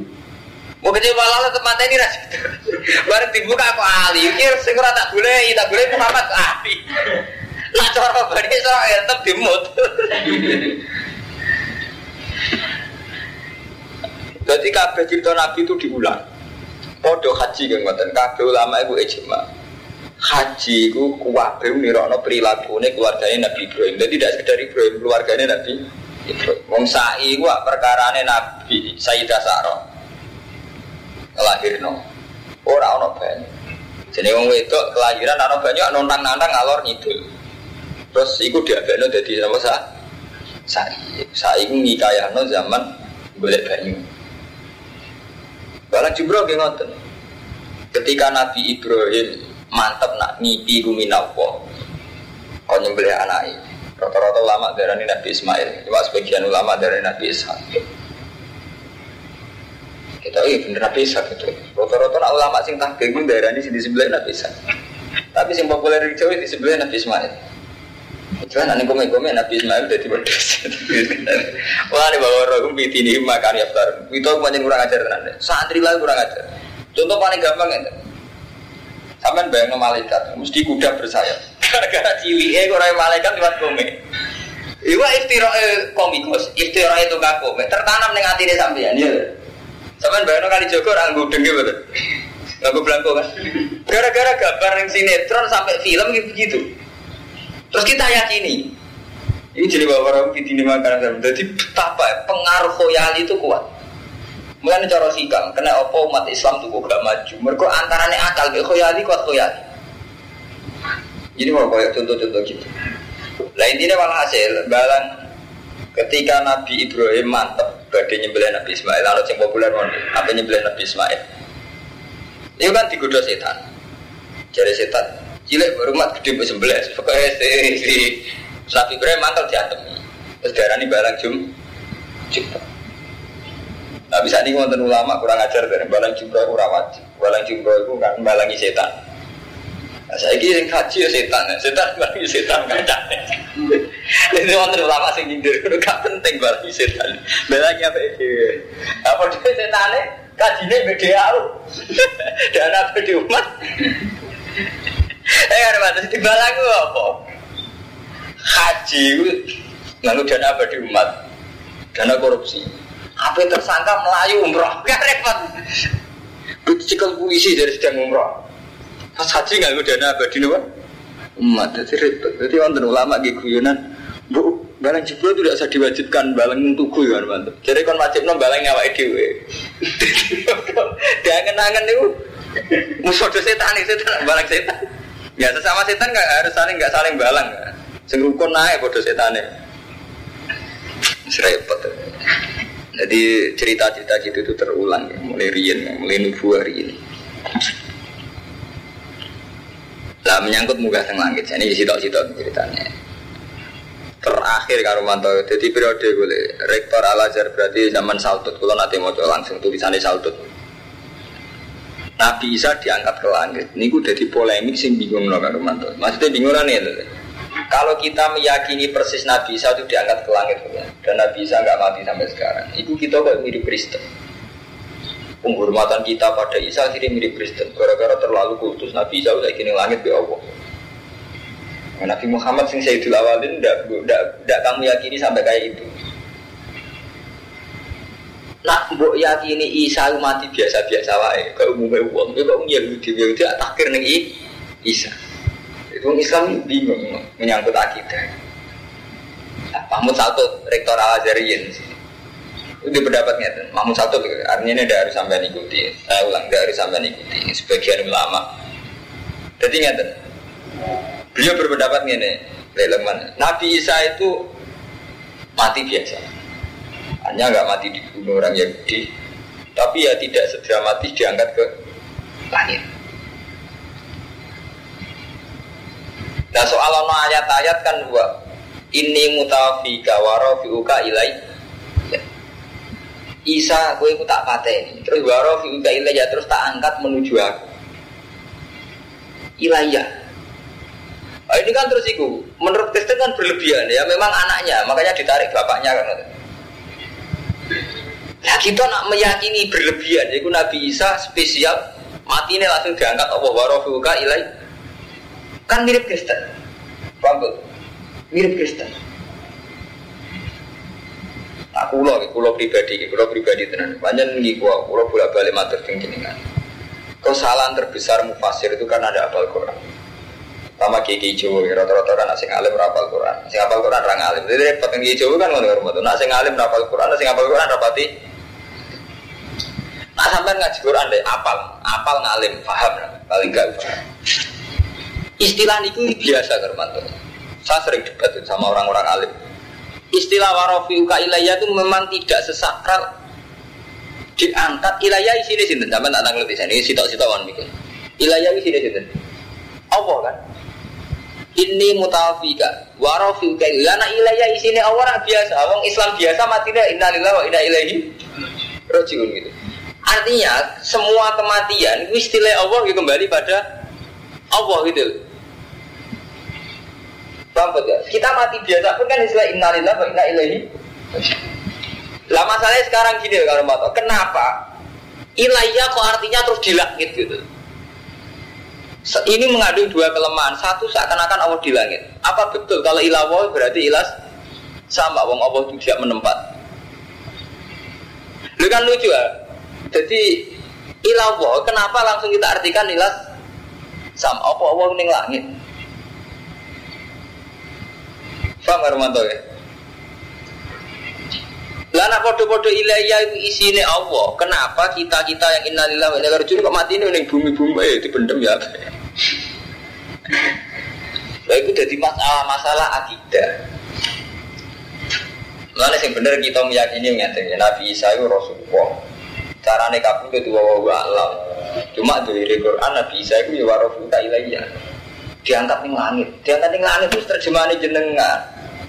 Kecil malah tetap mata ini ras. Bareng dibuka aku Ali. Sing ora tak boleh, tak boleh Muhammad Ali. Nah cara bani Israel tetap dimut. Jadi kabeh cerita Nabi itu diulang. Podo haji kan ngoten. Kabeh ulama itu ijma. Haji itu kuwabe nirono perilaku ini keluarganya Nabi Ibrahim. Jadi tidak sekedar Ibrahim keluarganya Nabi Ibrahim. Wong sa'i ku perkarane Nabi Sayyidah Sarah. Lahirno. Ora ono banyu. Jadi wong wedok kelahiran ana banyu nontang-nantang ngalor ngidul. Terus iku diabekno dadi apa sa? Sa'i. Sa'i ku zaman golek banyu. Balang Jibril ngoten. Ketika Nabi Ibrahim mantep nak ngipi ruminawa. Kau nyembelih anaknya. Rata-rata ulama dari Nabi Ismail, cuma sebagian ulama dari Nabi Ishak. Kita iya bener Nabi Ishak itu. Rata-rata ulama sing tahqiq dari ini di sebelah Nabi Ishak. Tapi yang populer di Jawa di sebelah Nabi Ismail. Cuman nanti komen-komen Nabi Ismail jadi pedes. Wah ini bawa roh biti ini makan ya Ftar. Itu banyak kurang ajar tenan. Santri lah kurang ajar. Contoh paling gampang ya. Sampai bayang malaikat, mesti kuda bersayap. Gara-gara cili, eh kurang malaikat lewat kome. Iwa istiroe komikus, istiroe itu gak kome. Tertanam dengan hati ini sampean, ya. Sampai bayang kali Joko orang gudeng gitu. Gak belangko kan. Gara-gara gambar yang sinetron sampai film gitu. -gitu. Terus kita yakini ini jadi bawa orang di sini makanan Jadi betapa pengaruh khoyali itu kuat. Mulai cara sikang, kena opo umat Islam tuh gak maju. Mereka antaranya akal be khoyali kuat khoyali. Jadi mau kayak contoh-contoh gitu. Lah intinya malah hasil balang ketika Nabi Ibrahim mantep badai nyembelih Nabi Ismail. Lalu yang populer mana apa nyembelih Nabi Ismail? Itu kan digoda setan. Jadi setan cilik berumat gede mbok sembelih pokoknya si, si. Nabi Ibrahim mantel diatemi terus darah ini balang jum. jumpa nah bisa nih ngonten ulama kurang ajar dari balang jumpa kurang wajib. Balang jumpa itu kan balangi setan. Nah, saya kira yang kaji ya setan. Setan balangi setan kaca ini ngonten ulama sing nyindir itu gak penting balangi setan. Balangi apa itu apa dia kajinya beda jauh dan apa di umat. Eh ada batas di balaku apa? Haji itu lalu dana abadi umat, dana korupsi. Apa tersangka melayu umroh, gak repot. Cikal polisi dari sedang umroh. Pas haji nggak dana abadi nih umat, jadi repot. Jadi wonten ulama gitu guyonan, bu Balang jebol itu tidak usah diwajibkan balang tuku ya kan Jadi kon wajib nom balang nyawa dewe. Dia kenangan itu musuh setan itu setan balang setan. Ya sesama setan nggak harus saling nggak saling balang. Sing rukun naik bodoh setane. Serepot. Jadi cerita-cerita gitu itu terulang ya. mulai rian, mulai nubuah ini. Lah menyangkut muka sang langit. Ini sitok-sitok ceritanya. Terakhir karo manto, jadi periode gue rektor Al Azhar berarti zaman Saltut. Kalau nanti mau langsung tulisannya Saltut. Nabi Isa diangkat ke langit. Ini gue jadi polemik sing bingung loh karo. Maksudnya bingung nih. Kalau kita meyakini persis Nabi Isa itu diangkat ke langit dan Nabi Isa nggak mati sampai sekarang, itu kita kok mirip Kristen. Penghormatan kita pada Isa akhirnya mirip Kristen. Gara-gara terlalu kultus Nabi Isa udah kini langit be Allah. Nabi Muhammad sing Sayyidul Awalin tidak kamu yakini sampai kayak itu. Nak mbok yakini Isa mati biasa-biasa wae, kayak umumnya uang, itu kok Yahudi Yahudi takir nih Isa. Itu Islam bingung menyangkut akidah. Mahmud Salto, rektor Al Azhariyin. Itu pendapatnya tuh. Mahmud Salto artinya ini tidak sampai ikuti. Saya ulang harus sampai ikuti. Sebagian ulama. Jadi tuh. Beliau berpendapat ini, Leleman. Nabi Isa itu mati biasa. Hanya nggak mati dibunuh orang Yahudi, tapi ya tidak segera mati diangkat ke langit. Nah soal ayat-ayat kan dua. Ini mutafika warofiuka ilai. Ya. Isa, gue ikut tak ini. Terus warofiuka ilai ya terus tak angkat menuju aku. Ilaiya. Nah, ini kan terus itu. Menurut Kristen kan berlebihan ya. Memang anaknya, makanya ditarik bapaknya kan. Nah kita nak meyakini berlebihan. Jadi Nabi Isa spesial mati ini langsung diangkat Allah warofiuka ilai Kan mirip Kristen. Paham Mirip Kristen. Nah, kulo, kulo pribadi, kulo pribadi tenan. Banyak nih kulo, kulo bolak balik matur tinggi kan. Kesalahan terbesar mufasir itu kan ada apal Quran. Sama kiki Jawa, rata-rata kan asing alim rapal Quran. Sing apal Quran orang alim. Jadi repot kiki Jawa kan ngono rumah Nah sing alim rapal Quran, sing apal Quran rapati. Nah sampai ngaji Quran deh apal, apal ngalim, paham paling gak. Istilah itu biasa Kermanto. Saya sering debat sama orang-orang alim. Istilah warofi uka ilayah itu memang tidak sesakral. Diangkat ilayah sini sini sama tak tanggung di sini sitok sitok wan mikir ilayah sini sini apa kan ini mutawafika warofi uka ilayah nah ilayah sini orang biasa. Orang Islam biasa mati deh innalillah wa inna ilaihi rojiun gitu. Artinya semua kematian istilah Allah kembali pada Allah gitu Paham ya? Kita mati biasa pun kan istilah innalillah wa inna ilaihi. Lah masalahnya sekarang gini kalau mau kenapa ilahiyah kok artinya terus di langit gitu. Ini mengandung dua kelemahan. Satu seakan-akan Allah di langit. Apa betul kalau ilah berarti ilas sama wong Allah tidak menempat. Lu kan lucu ya. Jadi ilah kenapa langsung kita artikan ilas sama apa Allah ning langit? Paham Armanto ya? Lah nak podo-podo ilahiyah itu isine Allah. Kenapa kita-kita yang innalillahi wa inna kok mati ini ning bumi-bumi eh dipendem ya? Lah itu jadi masalah-masalah akidah. Mana yang benar kita meyakini ya Nabi Isa itu Rasulullah. Carane kabul itu wa wa. Cuma dari Quran Nabi Isa itu ya warofuka ilahiyah. Diangkat ning langit. Diangkat ning langit itu terjemahan jenengan.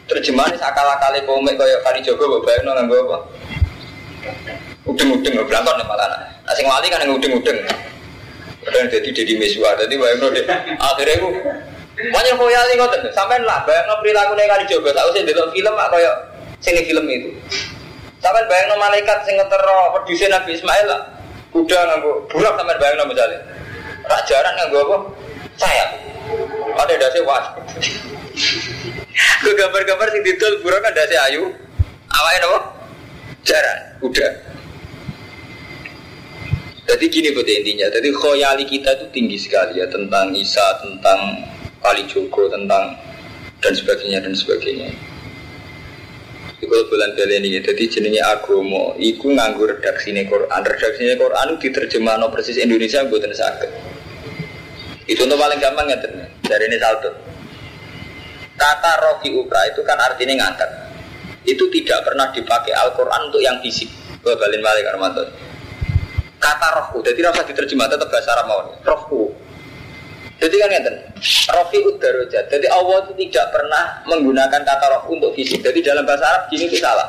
Terjemahan sakala-kali komik kaya kali Jogo mbok bayangno nganggo apa? Udeng-udeng berangkat nih malah. Nah, sing wali kan udeng-udeng. Kadang jadi jadi miswa, jadi bayangno deh. Akhirnya aku banyak koyali ngoten. Sampai lah bayangno perilaku nih kali Jogo. Tahu sih delok film apa kaya sing film itu. Sampai bayangno malaikat sing ngetero produsen Nabi Ismail lah. Kuda nganggo burak sampai bayangno misalnya. Rak jaran nganggo apa? Sayap. Ada dasar wah. Gue gambar-gambar sing didol burung kan dasi ayu. Awalnya nopo? Jaran, udah. Jadi gini buat intinya. Jadi khoyali kita itu tinggi sekali ya tentang Isa, tentang Kali Joko, tentang dan sebagainya dan sebagainya. Kalau bulan beli ini, jadi jenenge agomo, iku nganggur redaksi ini Quran. Redaksi ini Quran itu diterjemah no persis Indonesia buatan sakit. Itu untuk paling gampang ya dari ini salto. Kata rofi ukra itu kan artinya ngangkat. Itu tidak pernah dipakai Al-Quran untuk yang fisik. Balin balik Armanto. Kata rohku, jadi rasa diterjemah tetap bahasa Arab mau. Rohku. Jadi kan ngeten, rofi udarojat. Jadi Allah itu tidak pernah menggunakan kata roh untuk fisik. Jadi dalam bahasa Arab gini itu salah.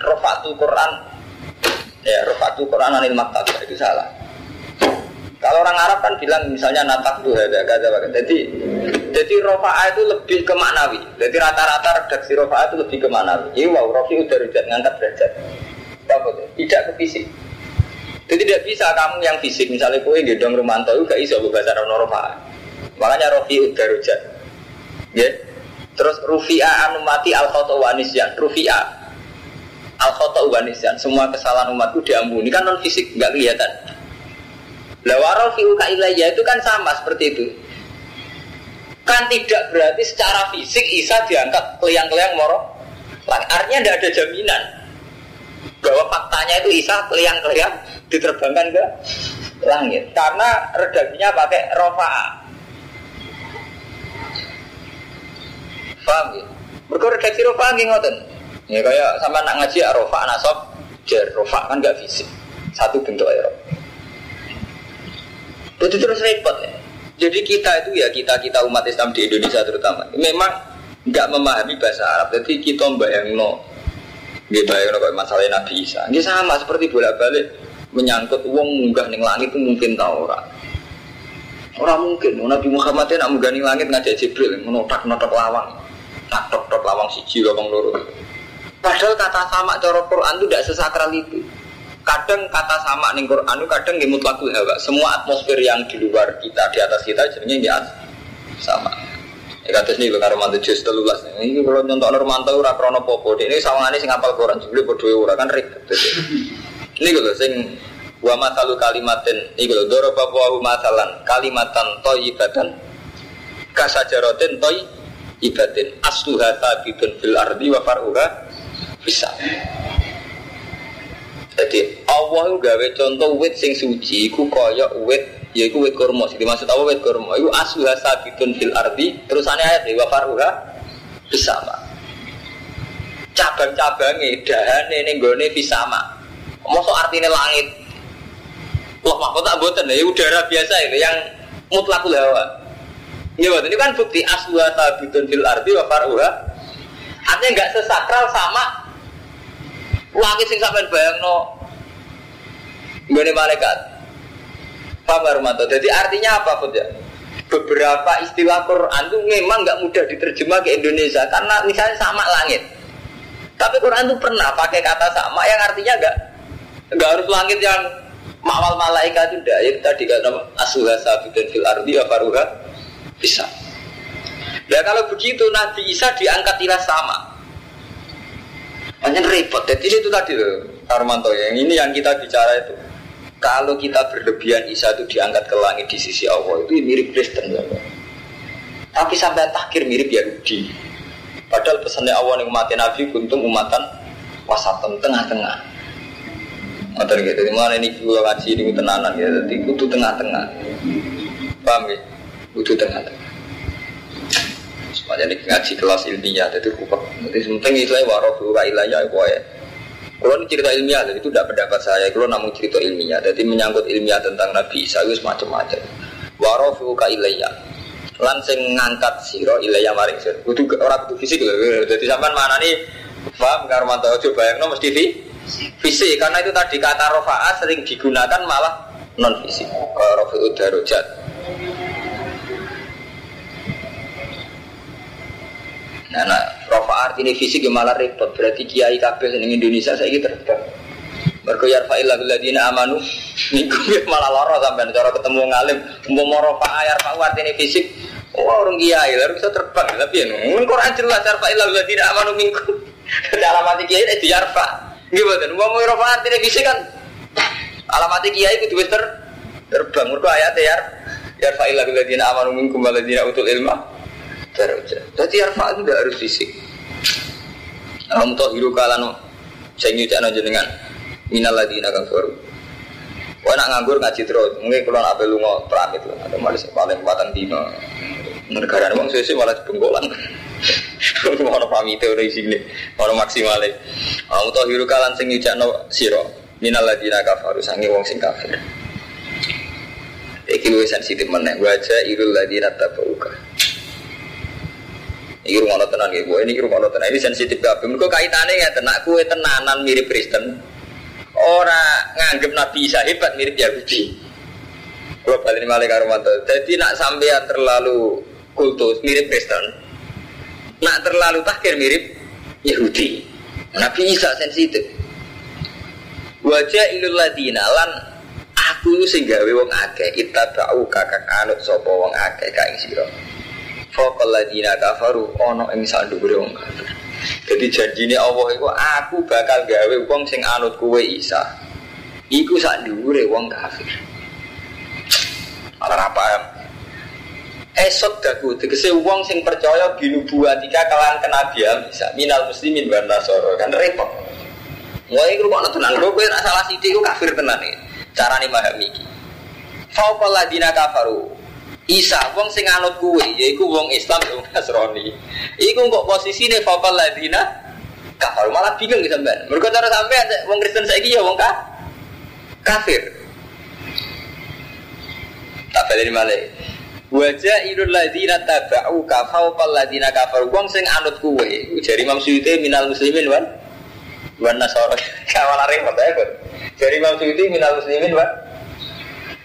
Rofatul Quran, ya rofatul Quran anil maktab itu salah. Kalau orang Arab kan bilang misalnya natak tuh ada kata Jadi jadi rofa'a itu lebih ke maknawi. Jadi rata-rata redaksi rofa'a itu lebih ke maknawi. Jadi wow, rofi rujat ngangkat derajat. Tidak ke fisik. Jadi tidak bisa kamu yang fisik misalnya kue gedong rumanto itu gak iso bahasa Arab rofa'a. Makanya rofi udah rujat. Ya. Terus rufi'a anu mati al khoto wanisyan. Rufi'a al khoto wanisyan. Semua kesalahan umatku diampuni kan non fisik nggak kelihatan. Lawarol fiuka ilayya itu kan sama seperti itu. Kan tidak berarti secara fisik Isa diangkat keliang-keliang moro Artinya tidak ada jaminan bahwa faktanya itu Isa keliang-keliang diterbangkan ke langit karena redaksinya pakai rofa. Paham ya? Mereka redaksi rofa nggih ngoten. Ya kayak sama nak ngaji ya, rofa nasab jar rofa kan nggak fisik. Satu bentuk aja. Itu terus repot ya. Jadi kita itu ya kita kita umat Islam di Indonesia terutama memang nggak memahami bahasa Arab. Jadi kita bayang no, nggak bayang no masalah Nabi Isa. Ini sama seperti bolak balik menyangkut uang munggah ning langit itu mungkin tahu orang. Orang mungkin Nabi Muhammad itu nak munggah ning langit ngajak Jibril menotak notak lawang, nak tok tok lawang siji lawang loro. Padahal kata sama cara Quran itu tidak sesakral itu. Kadang kata sama ning Quran itu kadang nggih mutlakul hawa. Semua atmosfer yang di luar kita, di atas kita jadinya ya sama. Ya kata sini karo mantu jus telulas. Ini kalau nyontok Romanto ora krono popo. Ini sawangane sing apal Quran jebule padha ora kan ribet. Ini kalau sing wa masalu kalimatin ini kalau doro wa masalan kalimatan toyibatan kasajarotin toy ibatin asluha sabitun fil ardi wa faruha bisa. Jadi Allah itu gawe contoh wit sing suci ku kaya wit yaiku wit kurma. Sing dimaksud apa wit kurma? Iku asluha sabitun fil ardi terusane ayat wa faruha bisa cabang-cabangnya dahane ning gone fisama Masuk artinya langit. Wah, mahfud tak buatan ya udara biasa itu yang mutlakul hawa. Ya, ini kan bukti aswa tabitun fil ardi wa faruha. Artinya nggak sesakral sama langit sing sampean bayangno nggone malaikat. Paham Armanto? Jadi artinya apa, Bud ya? Beberapa istilah Quran itu memang nggak mudah diterjemah ke Indonesia karena misalnya sama langit. Tapi Quran itu pernah pakai kata sama yang artinya nggak Enggak harus langit yang mawal malaikat itu tidak. Ya tadi kan nama asuha sabidun fil ardi ya faruha bisa. Ya kalau begitu Nabi Isa diangkat ilah sama. Hanya repot. Jadi itu tadi loh, Armanto yang ini yang kita bicara itu. Kalau kita berlebihan Isa itu diangkat ke langit di sisi Allah itu mirip Kristen. Ya. Tapi sampai takhir mirip Yahudi. Padahal pesannya Allah yang umatnya Nabi untuk umatan wasatan tengah-tengah. Ngoten gitu. Di mana ini kula ngaji ini tenanan ya. Jadi kudu tengah-tengah. Paham ya? Kudu tengah-tengah. Semuanya ini ngaji kelas ilmiah jadi kupek. Jadi sementing itu ya warofu ka ilayah ya. Kalau ini cerita ilmiah, jadi itu tidak pendapat saya. Kalau namun cerita ilmiah, jadi menyangkut ilmiah tentang Nabi Isa itu semacam-macam. Warofu ka ilayah. Lan sing ngangkat siro ilayah maring siro. Kudu orang kudu fisik loh. Jadi sampai mana nih? Paham Karmanto coba yang nomor TV? fisik karena itu tadi kata rofaat sering digunakan malah non fisik kalau rofi'ud darujat Nah, rofa ini fisik yang malah repot. Berarti kiai kabeh di Indonesia saya gitu terbang. Mergo yarfa'il ladina amanu niku malah loro sampai cara ketemu ngalim mau mau rofa ayar pak ini fisik. Oh orang kiai lalu bisa terbang tapi ya nung Quran jelas yarfa'il ladina amanu minkum. Dalam hati kiai itu yarfa. Gimana? Wong rofaat ini bisa kan? Alamat kiai itu ter terbang. Mereka ayat ya. Ya fa'ilah biladina amanu minkum waladina utul ilma. Daraja. Jadi arfa itu tidak harus fisik. Alam hiru kalano. Saya nyucana jenengan. Minal ladina kafaru. Wah nak nganggur ngaji terus. Mungkin kalau nak belu mau pramit lah. Ada malis paling empatan dino. Negara ini sesuai malah bengkolan. Ono pamite ora isine, ono maksimale. Aku to hiru kalan sing nyujakno sira minal ladina kafaru sange wong sing kafir. Iki luwih sensitif meneh waja irul ladina tabauka. Iki rumah tenan nggih, ini rumah tenan. Ini sensitif kabeh. Mergo kaitane ya tenak kue tenanan mirip Kristen. Ora nganggep Nabi Isa hebat mirip Yahudi. Kalau balik malah karo Jadi nak sampean terlalu kultus mirip Kristen. Nak terlalu takir mirip Yahudi. Nabi Isa sensitif. Wajah ilul ladina lan aku sing gawe wong akeh tahu kakak anut sapa wong akeh ka ing sira. Faqal ladina kafaru ana ing sandhuwure wong kafir. Jadi janjine Allah iku aku bakal gawe wong sing anut kuwe Isa. Iku sak dhuwure wong kafir. Ora apa esot daku tegese wong sing percaya binubuatika kalian kenabian bisa minal muslimin wa nasoro kan repot mulai iku kok tenan lho kowe nek salah sithik kafir tenan iki carane memahami iki ladina kafaru Isa wong sing anut kuwe yaiku wong Islam wong Nasrani. Iku kok posisine fauqal ladina kafaru malah bingung gitu sampean. Mergo cara sampean wong Kristen saiki ya wong ka kafir. Tak balik malah Wajah ilul ladina taba'u kafau pal ladina kafar Wong sing anut kuwe Jari Imam Suyuti minal muslimin wan. Wan nasara Kawalan repot ya Jari Imam Suyuti minal muslimin wan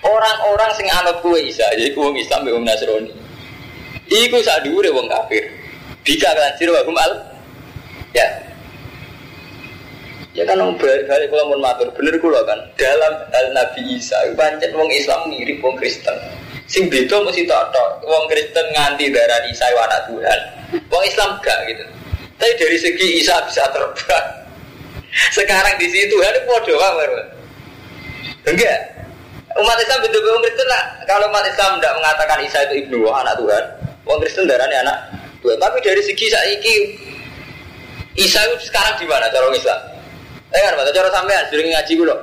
Orang-orang sing anut kuwe Isa Jadi wong Islam wong Nasrani Iku sak dhuwure wong kafir Bika kancir wa al Ya Ya kan wong balik kula mun matur bener kula kan dalam hal Nabi Isa pancen wong Islam mirip wong Kristen Sing beda mesti tok Wong Kristen nganti darah Isa anak Tuhan. Wong Islam gak gitu. Tapi dari segi Isa bisa terbang. Sekarang di sini Tuhan itu podo Enggak. Umat Islam betul betul Kristen lah. Kalau umat Islam tidak mengatakan Isa itu ibnu anak Tuhan, Wong Kristen darahnya anak Tuhan. Tapi dari segi saiki Isa itu sekarang di mana cara Islam? Eh kan, cara sampean sering ngaji gue loh.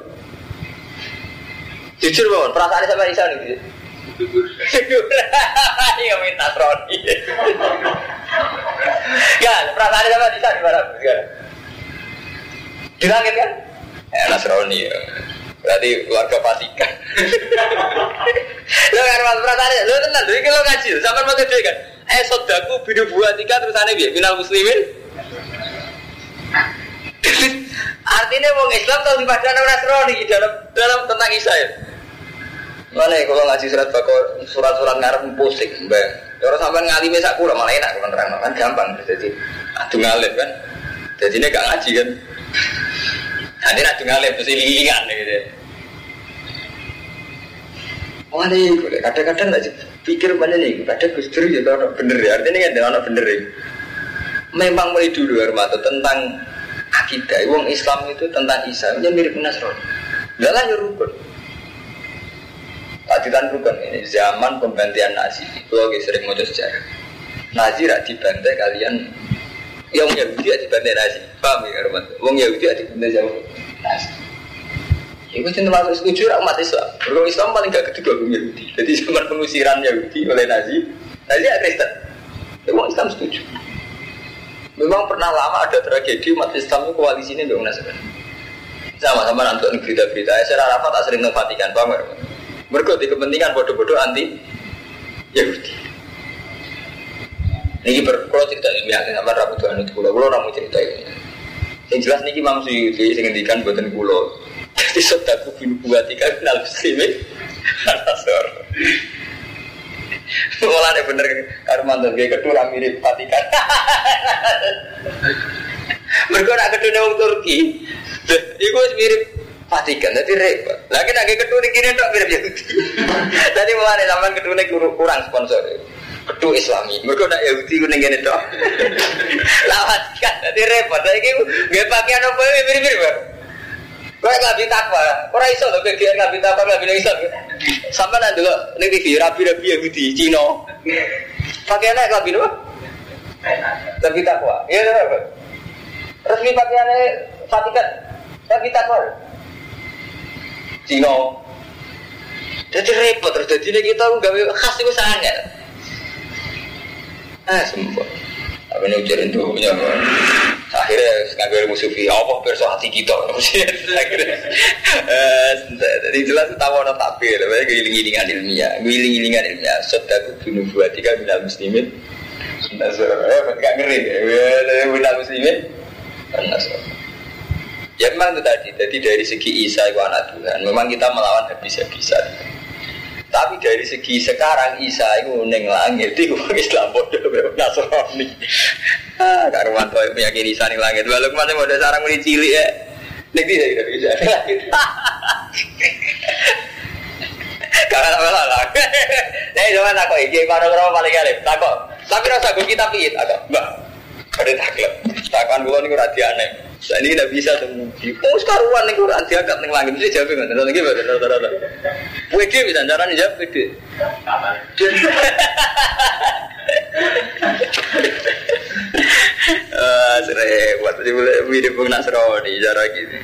Jujur bangun, perasaan sampai Isa nih. Iya minta Roni. Ya, perasaan sama di sana di mana? Di langit kan? Ya, Nasrani ya. Berarti keluarga Vatikan. lo kan mas perasaan lo tenang, jadi lo ngaji, sampai mau gede kan? Eh sodaku bidu buah tiga terus aneh biar final muslimin. Artinya mau Islam tahu di mana Nasrani dalam dalam tentang Isa Mana ya kalau ngaji surat bakor surat-surat ngarep pusing, mbak. Ya orang sampai ngalimi sak kula malah enak kalau terang kan gampang. Jadi adu ngalim kan. Jadi ini gak ngaji kan. Nanti adu ngalim terus ilingan gitu. Wah nih, kadang-kadang nggak pikir mana nih, kadang Gus Dur ya kalau bener ya, artinya kan ada bener ya. Memang mulai dulu Armato tentang akidah, wong Islam itu tentang Isa, ini mirip Nasrani. Gak lah ya rukun. Adilan rukun ini zaman pembantian Nazi. Itu lagi sering mau sejarah. Nazi rak dibantai kalian yang Yahudi dibantai Nazi. Paham ya Rahmat? Wong Yahudi dibantai jauh Nazi. Itu cinta masuk setuju umat Islam. Berkong Islam paling gak kedua wong Yahudi. Jadi zaman pengusiran Yahudi oleh Nazi, Nazi ya Kristen. Wong Islam setuju. Memang pernah lama ada tragedi umat Islam itu koalisinya dengan Nasrani. Sama-sama nonton berita-berita. Saya Arafat tak sering paham ya? Mereka di kepentingan bodoh-bodoh anti Yahudi. Ini berkulo cerita ini ya, sama rabu Tuhan itu kulo, kulo ramu cerita ini. Yang jelas nih Imam Suyuti yang ngendikan buatan kulo. Jadi sodaku bin buatika kenal muslimin. Nasor. Malah ada bener karena mantan kedua mirip Vatikan. Mereka nak kedua orang Turki. Iku mirip Vatikan, jadi repot. Lagi lagi kedua kini dok mirip Yahudi. Jadi mau ada zaman kurang sponsor. Kedua Islami, mereka nak Yahudi kuning gini dok. Lawan kan, jadi repot. Lagi gak pakai apa mirip-mirip. Nggak bisa takwa, orang iso kegiatan nggak bisa takwa nggak bisa iso. Sampai nanti lo nih TV rapi-rapi Yahudi Cina. Pakaiannya nggak bisa Tapi takwa, iya apa? Resmi pakaiannya Vatikan, tapi takwa. Cina. Jadi repot terus jadi kita nggak khas itu sangat. Ah sembuh. Apa nih ujarin tuh punya Akhirnya ngambil ilmu sufi, apa perso hati kita. Akhirnya, jadi jelas tahu orang takbir, tapi giling-gilingan ilmiah, giling-gilingan ilmiah. Sodaku bunuh buat tiga minal muslimin. Nasr, eh, gak ngeri, minal muslimin. Nasr. Ya memang itu tadi, jadi dari segi Isa itu anak Tuhan, memang kita melawan habis-habisan. Tapi dari segi sekarang Isa itu neng langit, itu Islam bodoh, Nasrani. Ah, karuan tuh meyakini Isa neng langit. Walau kemarin mau sarang mulai cilik ya, neng dia tidak bisa. Karena apa lah? Nih jangan takut, ini mana berapa paling galip? Takut. Tapi rasa gue kita pihit, agak, mbak. Ada takut. Takuan gue rada aneh. Saya ini tidak bisa temu. Oh sekaruan nih Quran diangkat nih langit mesti jawab nggak? Nanti gimana? Rata-rata. WD bisa caranya jawab WD. Ah, serempet. Jadi boleh mirip Bung Nasrani cara gitu.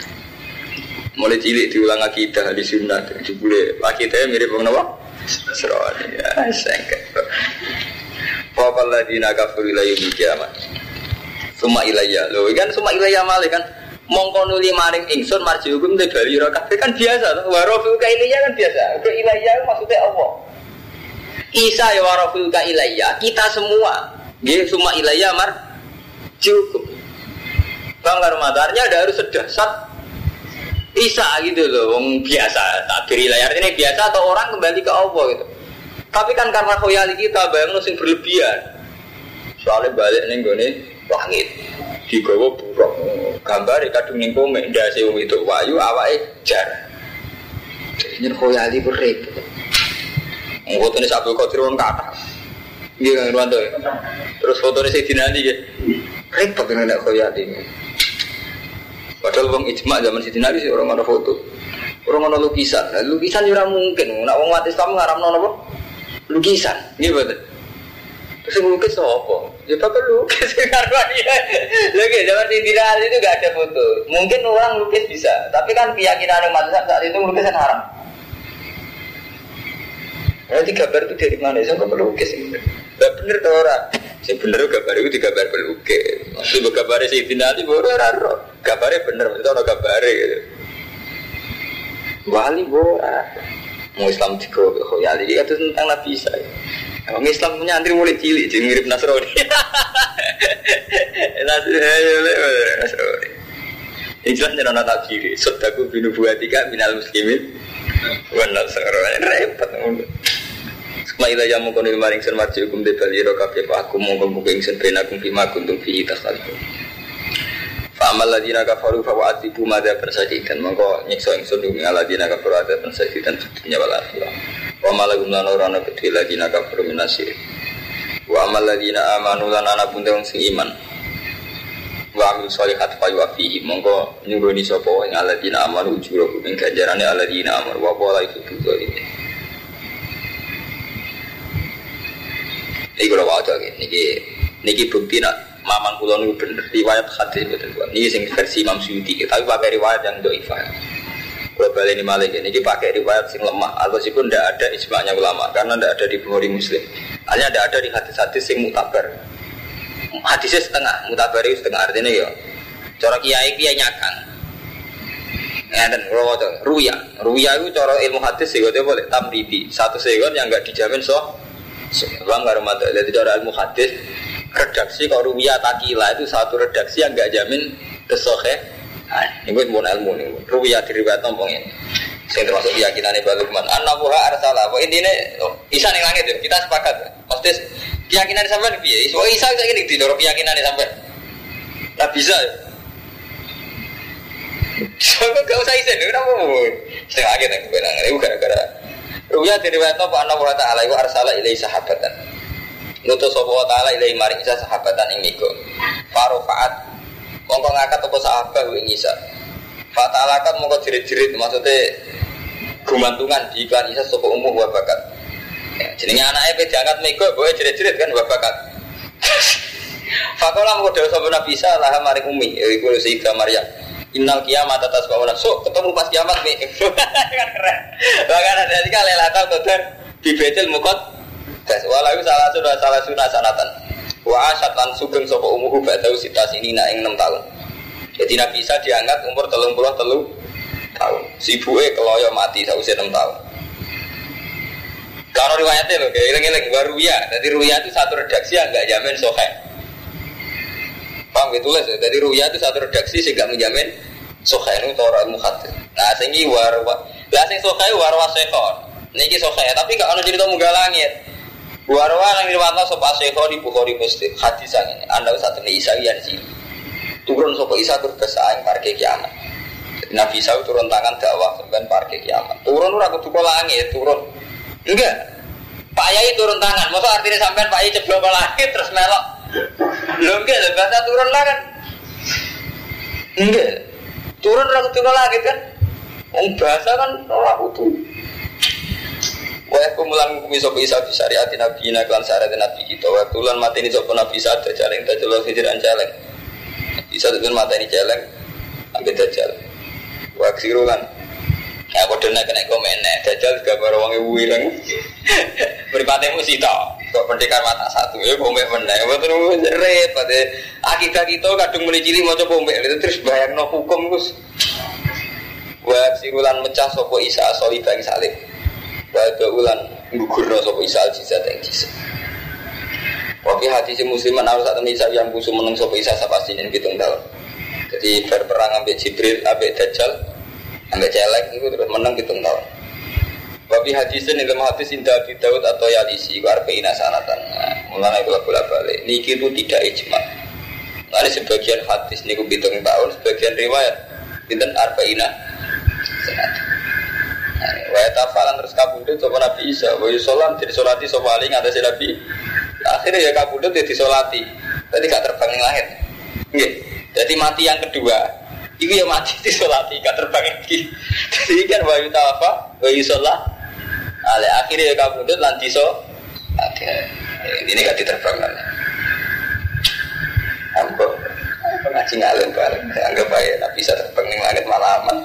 Mulai cilik diulang akidah di sunat. Jadi boleh akidahnya mirip Bung Nawa. Nasrani. Ya, sengket. Fakal ladina kafir ila yaumil kiamat. Suma ilayya. Lho, kan suma ilayya malih kan. Mongko nuli maring ingsun marji hukum te bali ora kabeh kan biasa to. Wa rafiu ka ilayya kan biasa. Ke ilayya maksudnya Allah. Isa ya wa rafiu ka ilayya. Kita semua. Nggih suma ilayya mar cukup. Bang Armadarnya ada harus sedasat Isa gitu loh, wong biasa. Takbir ilayya ini biasa atau orang kembali ke Allah gitu. Tapi kan karena khoyali kita bayang sing berlebihan. Soalnya balik nih gue nih langit. Digawa buruk. Gambar kadung ning kome ndase wong itu wayu awake jar. Jadi nyen khoyali ku repot. Foto ini Abdul Qadir wong kata. Iya kan Irwanto ya. Terus foto ini Sayyidina Ali ya. Repot dengan nek khoyali. Padahal wong ijma zaman Sayyidina Ali sih orang ada foto. Orang ada lukisan. Nah, lukisan juga mungkin. Nak wong mati Islam ngaramno napa? lukisan, gitu betul. Terus lukis apa? Ya bapak lukis karena dia, lagi zaman di viral itu gak ada foto. Mungkin orang lukis bisa, tapi kan keyakinan yang mati saat itu lukisan haram. Nanti gambar itu dari mana? Saya nggak melukis. Gak bener tuh orang. Saya bener gambar itu digambar pelukis. Maksudnya gambarnya si Dinali baru raro. Gambarnya bener, maksudnya orang gambarnya gitu. Wali bora mau Islam juga khoyali itu tentang Nabi Isa Emang Islam punya antri mulai cilik jadi mirip Nasrani. Nasrani ini jelas nyerana takbir Sodaku binu buatika minal muslimin. Wan Nasrani repot Maila yang mau konil maring sen marji hukum de bali ro kabeh aku mau kemuka ingsun ben aku bima kuntum fi tasalikum Fa'amal ladina kafaru fa wa'atibu madha persadidan Maka nyiksa ingsun ing ladina kafaru adha persadidan Dunia wal akhirah Wa malagum lan orana kedhi ladina kafaru minasir Wa amal ladina amanu lan anak pun wong sing iman. Wa amil sholihat fa yu'afihi Maka nyuruni sapa ing aladina amanu ujuro ing ganjarane aladina amanu. Wa pola itu butuh ini Ini kalau wajah ini Niki bukti nak mamang kula niku bener. Riwayat hadis betul. Niki sing versi Imam Suyuti, tapi pakai riwayat yang dhaifah. Kalau balik ini malik ini pakai riwayat sing lemah, atau sih pun tidak ada ijma'nya ulama karena tidak ada di Bukhari Muslim. Hanya tidak ada di hadis-hadis sing mutabar. Hadisnya setengah, mutabar itu setengah artinya ya. Cara kiai kiai nyakang. Ya dan ruya, ruya itu cara ilmu hadis sih boleh tamridi. Satu segon yang nggak dijamin so. Bang nggak rumah Jadi cara ilmu hadis redaksi kalau ruwiyah takila itu satu redaksi yang gak jamin kesohe ini pun ilmu nih ruwiyah diriwayat nombong ini? Saya termasuk keyakinan Ibn Lukman. An-Nabuha Arsala. Apa intinya oh, Isa nih langit ya? Kita sepakat Maksudnya keyakinan sampai nih Isa oh, Isa saya ini Didorong keyakinan sampai Nah bisa ya? Soalnya gak usah isen Kenapa mau Setengah akhir yang kebenaran Itu gara-gara Ruya diriwayat Apa? An-Nabuha Ta'ala Itu Arsala ilai sahabatan. Nutus sapa wa taala ilahi maring isa sahabatan ing niku. Farofaat mongko ngangkat apa sahabat ing isa. Fatalakat mongko jerit-jerit maksudnya gumantungan di iklan isa sapa umum wa bakat. Ya, jenenge anake pe diangkat mego boe jerit-jerit kan wa bakat. Fakola mongko dewa sapa Nabi Isa lah maring umi iku Sayyidah Maryam. Innal kiamat atas bawah so ketemu pas kiamat nih kan keren. Bahkan ada tiga lelata kotor di betel mukot Das walau salah sudah salah sunnah sanatan. Wa asyat lan sugeng sapa umuhu ba'dahu sitas ini nak ing 6 tahun. Jadi Nabi Isa diangkat umur telung puluh telu tahun. Sibuke keloyo mati sausia 6 tahun. Kalau riwayatnya loh, kayak ilang-ilang baru ya. Jadi ruya itu satu redaksi yang nggak jamin sohe. Paham gitu lah. Jadi ruya itu satu redaksi sih menjamin sohe itu orang mukhadis. Nah, sehingga warwa, lah sing sohe warwa sekon. Niki sohe, tapi kalau ada cerita munggah langit. Warwa yang diriwayatkan sopa Syekho di Bukhari Muslim hadis yang ini. Anda usah temui Isa yang sini. Turun sopa Isa berkesaing parkir kiamat. Jadi Nabi Isa turun tangan dakwah sampai parkir kiamat. Turun ora kudu langit, turun. Enggak. Pak Yai turun tangan. Masa artinya sampai Pak Yai ceblok ke langit terus melok. Lo enggak, bahasa turun lah kan. Enggak. Turun ra kudu langit kan. Wong bahasa kan ora kudu. Wa kumulan kumi sapa isa fi syariat nabi ina kan syariat nabi kita wa tulan mati ini sapa nabi sadar jaleng dajal hijiran jaleng. Bisa tuh mata ini celeng, ambil dajal. Wa ksirulan Ya padha nek kena komen nek dajal gambar wong ibu ireng. Mripate mesti to. Kok pendekar mata satu ya pomek meneh. Mboten repot. Akidah kita kadung muni cilik maca pomek terus bayangno hukum Gus. Wa sirulan mecah sapa Isa soli bang salib. Wa ulan ngugurno sapa Isa al jizat ing jizat. Wafi hati si musliman harus satu Isa yang busuk meneng sapa Isa sapasti ini tahun. Jadi berperang ambil Jibril, ambil Dajjal, ambil celek itu terus menang hitung tahun. Wabi hadisin dalam hadis indah Abi Daud atau Yalisi Warbeina sanatan nah, Mulanya itu bola balik Niki itu tidak ijma Nanti sebagian hadis niku hitung tahun Sebagian riwayat Binten Arbeina sanatan Wa tafalan terus kabudut sopa Nabi Isa. Wa yusolam jadi solati sopa Ali ngatasi Nabi. Akhirnya ya kabudut jadi solati Tadi gak terbang yang lahir Nggih. Jadi mati yang kedua. Iku ya mati di solati gak terbang lagi. Jadi kan wa yutafa Wa yusolah Ale akhirnya ya kabudut lan diso Ini gak diterbang lagi Ambo Ngaji ngalim bareng. Anggap aja Nabi bisa terbang yang langit malah aman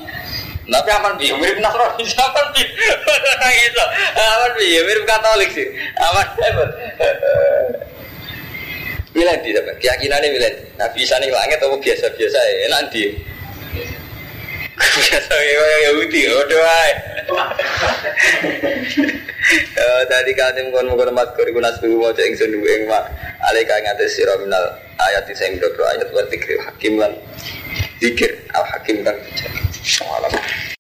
tapi aman bi, mirip Nasrani, aman bi, gitu, aman bi, mirip Katolik sih, aman hebat. Miladi dapat keyakinannya miladi. Nah bisa nih langit atau biasa-biasa ya, nanti. Biasa ya Yahudi, udah ay. Tadi katim kon mukon mat kori guna sebu mau cek ingsun dua ing mak. Alika ngates ayat sing boro ayat wa hakim lan zikir al hakim kan. Salam.